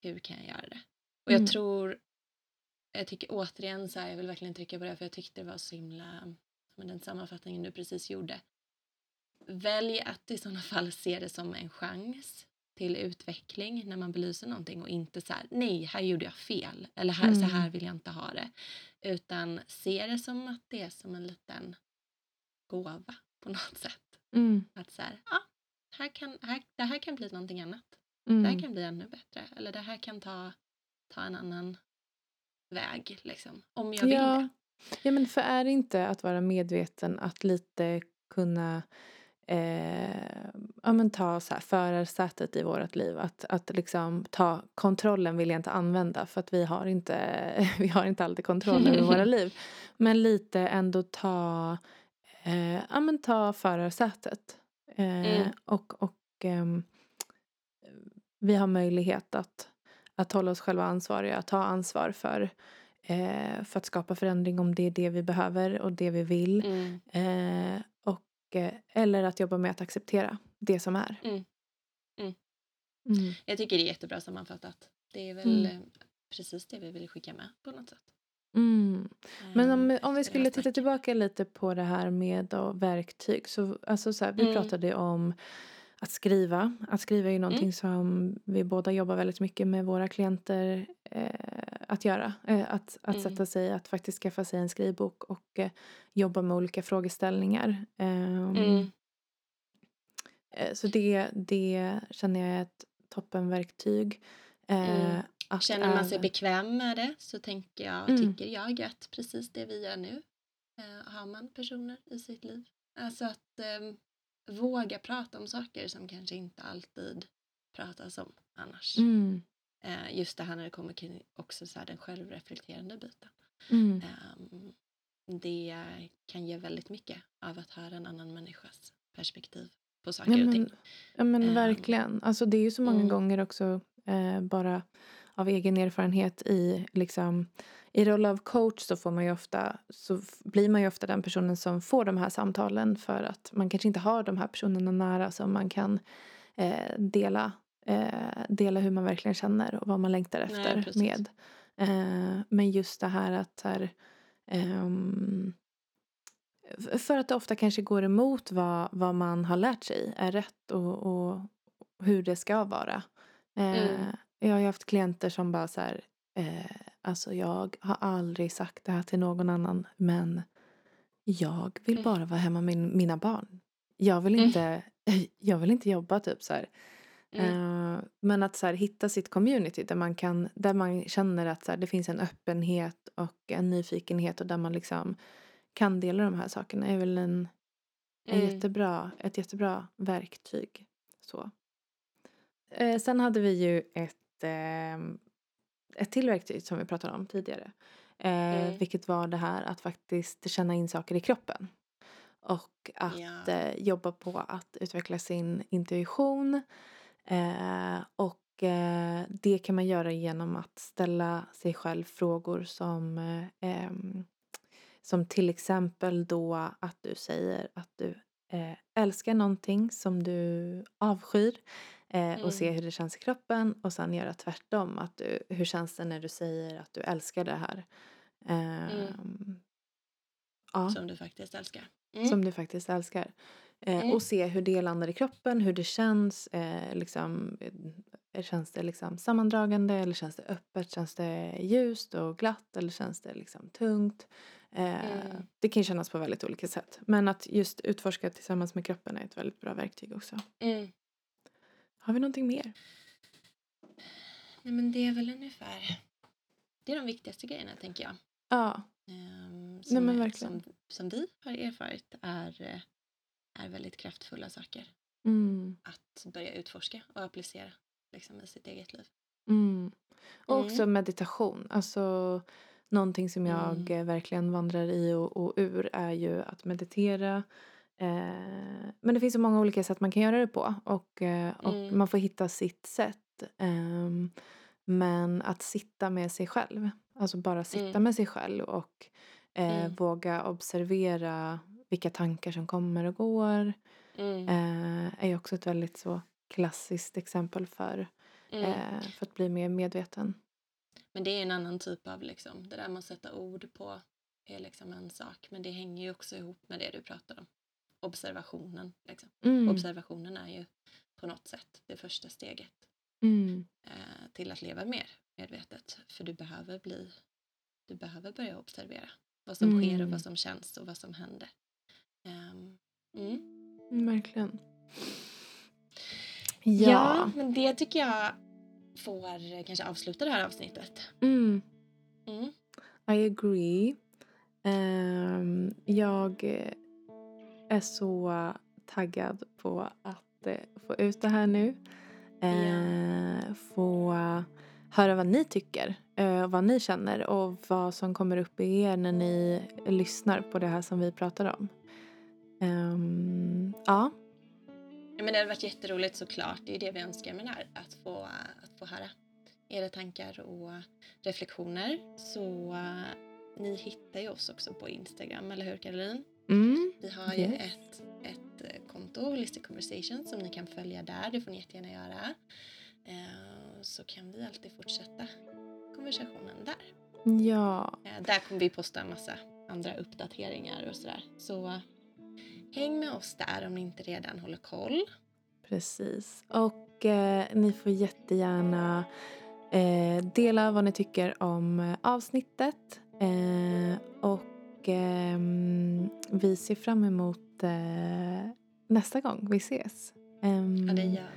Hur kan jag göra det? Och jag mm. tror, jag tycker återigen så här, jag vill verkligen trycka på det för jag tyckte det var så himla med den sammanfattningen du precis gjorde. Välj att i sådana fall se det som en chans till utveckling när man belyser någonting och inte så här, nej, här gjorde jag fel eller här, mm. så här vill jag inte ha det. Utan se det som att det är som en liten gåva på något sätt. Mm. Att så här, ja, här kan, här, det här kan bli någonting annat. Mm. Det här mm. kan bli ännu bättre. Eller det här kan ta, ta en annan väg, liksom, om jag vill ja. det. Ja men för är det inte att vara medveten att lite kunna eh, ja, men ta så här, förarsätet i vårt liv. Att, att liksom ta kontrollen vill jag inte använda för att vi har inte, *laughs* vi har inte alltid kontroll över våra *laughs* liv. Men lite ändå ta, eh, ja, men ta förarsätet. Eh, mm. Och, och eh, vi har möjlighet att, att hålla oss själva ansvariga, ta ansvar för eh, för att skapa förändring om det är det vi behöver och det vi vill. Mm. Eh, och, eh, eller att jobba med att acceptera det som är. Mm. Mm. mm. Jag tycker det är jättebra sammanfattat. Det är väl mm. precis det vi vill skicka med på något sätt. Mm. Men om, ehm, om vi skulle titta tillbaka lite på det här med då, verktyg. Så, alltså så här, vi pratade om att skriva. Att skriva är ju någonting mm. som vi båda jobbar väldigt mycket med våra klienter eh, att göra. Eh, att att mm. sätta sig, att faktiskt skaffa sig en skrivbok och eh, jobba med olika frågeställningar. Ehm, mm. Eh, så det, det känner jag är ett toppenverktyg. Eh, mm. Känner man sig bekväm med det så tänker jag, mm. tycker jag att precis det vi gör nu eh, har man personer i sitt liv. Alltså att ehm, våga prata om saker som kanske inte alltid pratas om annars. Mm. Eh, just det här när det kommer till också så den självreflekterande biten. Mm. Eh, det kan ge väldigt mycket av att höra en annan människas perspektiv på saker ja, men, och ting. Ja men eh, verkligen. Alltså det är ju så många mm. gånger också eh, bara av egen erfarenhet i liksom i roll av coach så får man ju ofta så blir man ju ofta den personen som får de här samtalen för att man kanske inte har de här personerna nära som man kan eh, dela, eh, dela hur man verkligen känner och vad man längtar efter Nej, med. Eh, men just det här att här, ehm, för att det ofta kanske går emot vad, vad man har lärt sig är rätt och, och hur det ska vara. Eh, mm. Jag har ju haft klienter som bara så här, eh, alltså jag har aldrig sagt det här till någon annan men jag vill mm. bara vara hemma med mina barn. Jag vill mm. inte, mm. *laughs* jag vill inte jobba typ så här. Mm. Uh, men att så här, hitta sitt community där man, kan, där man känner att så här, det finns en öppenhet och en nyfikenhet och där man liksom kan dela de här sakerna är väl en, en mm. jättebra, ett jättebra verktyg. Så. Uh, sen hade vi ju ett ett till verktyg som vi pratade om tidigare. Eh, mm. Vilket var det här att faktiskt känna in saker i kroppen. Och att ja. eh, jobba på att utveckla sin intuition. Eh, och eh, det kan man göra genom att ställa sig själv frågor som eh, som till exempel då att du säger att du eh, älskar någonting som du avskyr Eh, och se mm. hur det känns i kroppen och sen göra tvärtom. Att du, hur känns det när du säger att du älskar det här? Mm. ja. Som du faktiskt älskar. Mm. Som du faktiskt älskar. Eh, mm. och se hur det landar i kroppen, hur det känns. Eh, liksom, eh, känns det liksom sammandragande eller känns det öppet? Känns det ljust och glatt eller känns det liksom tungt? Eh, mm. Det kan kännas på väldigt olika sätt. Men att just utforska tillsammans med kroppen är ett väldigt bra verktyg också. Har vi någonting mer? Nej men det är väl ungefär Det är de viktigaste grejerna tänker jag. Ja. Um, som, Nej, men verkligen. Som, som vi har erfarit är, är väldigt kraftfulla saker. Mm. Att börja utforska och applicera liksom, i sitt eget liv. Mm. Och mm. också meditation. Alltså någonting som jag mm. verkligen vandrar i och, och ur är ju att meditera Eh, men det finns så många olika sätt man kan göra det på och, eh, och mm. man får hitta sitt sätt. Eh, men att sitta med sig själv, alltså bara sitta mm. med sig själv och eh, mm. våga observera vilka tankar som kommer och går mm. är ju också ett väldigt så klassiskt exempel för, mm. för att bli mer medveten. Men det är en annan typ av liksom, det där med att sätta ord på är liksom en sak men det hänger ju också ihop med det du pratar om observationen. Liksom. Mm. Observationen är ju på något sätt det första steget mm. eh, till att leva mer medvetet. För du behöver bli, du behöver börja observera vad som mm. sker och vad mm. som känns och vad som händer. Um, Verkligen. Ja. ja. men det tycker jag får kanske avsluta det här avsnittet. Mm. I agree. Um, jag är så taggad på att eh, få ut det här nu. Eh, få höra vad ni tycker, eh, vad ni känner och vad som kommer upp i er när ni lyssnar på det här som vi pratar om. Um, ja. ja. men det hade varit jätteroligt såklart. Det är det vi önskar med det här. Att få, att få höra era tankar och reflektioner. Så uh, ni hittar ju oss också på Instagram, eller hur Caroline? Mm, vi har ju yes. ett, ett eh, konto, Holistic Conversation, som ni kan följa där. Det får ni jättegärna göra. Uh, så kan vi alltid fortsätta konversationen där. Ja. Uh, där kommer vi posta en massa andra uppdateringar och sådär. Så häng med oss där om ni inte redan håller koll. Precis. Och eh, ni får jättegärna eh, dela vad ni tycker om eh, avsnittet. Eh, och ehm, vi ser fram emot eh, nästa gång vi ses. ja, det gör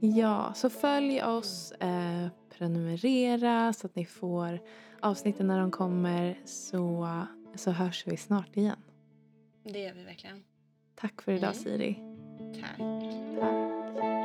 vi. Ja, så följ oss, eh, prenumerera så att ni får avsnitten när de kommer så, så hörs vi snart igen. Det gör vi verkligen. Tack för idag mm. Siri. Tack. Tack.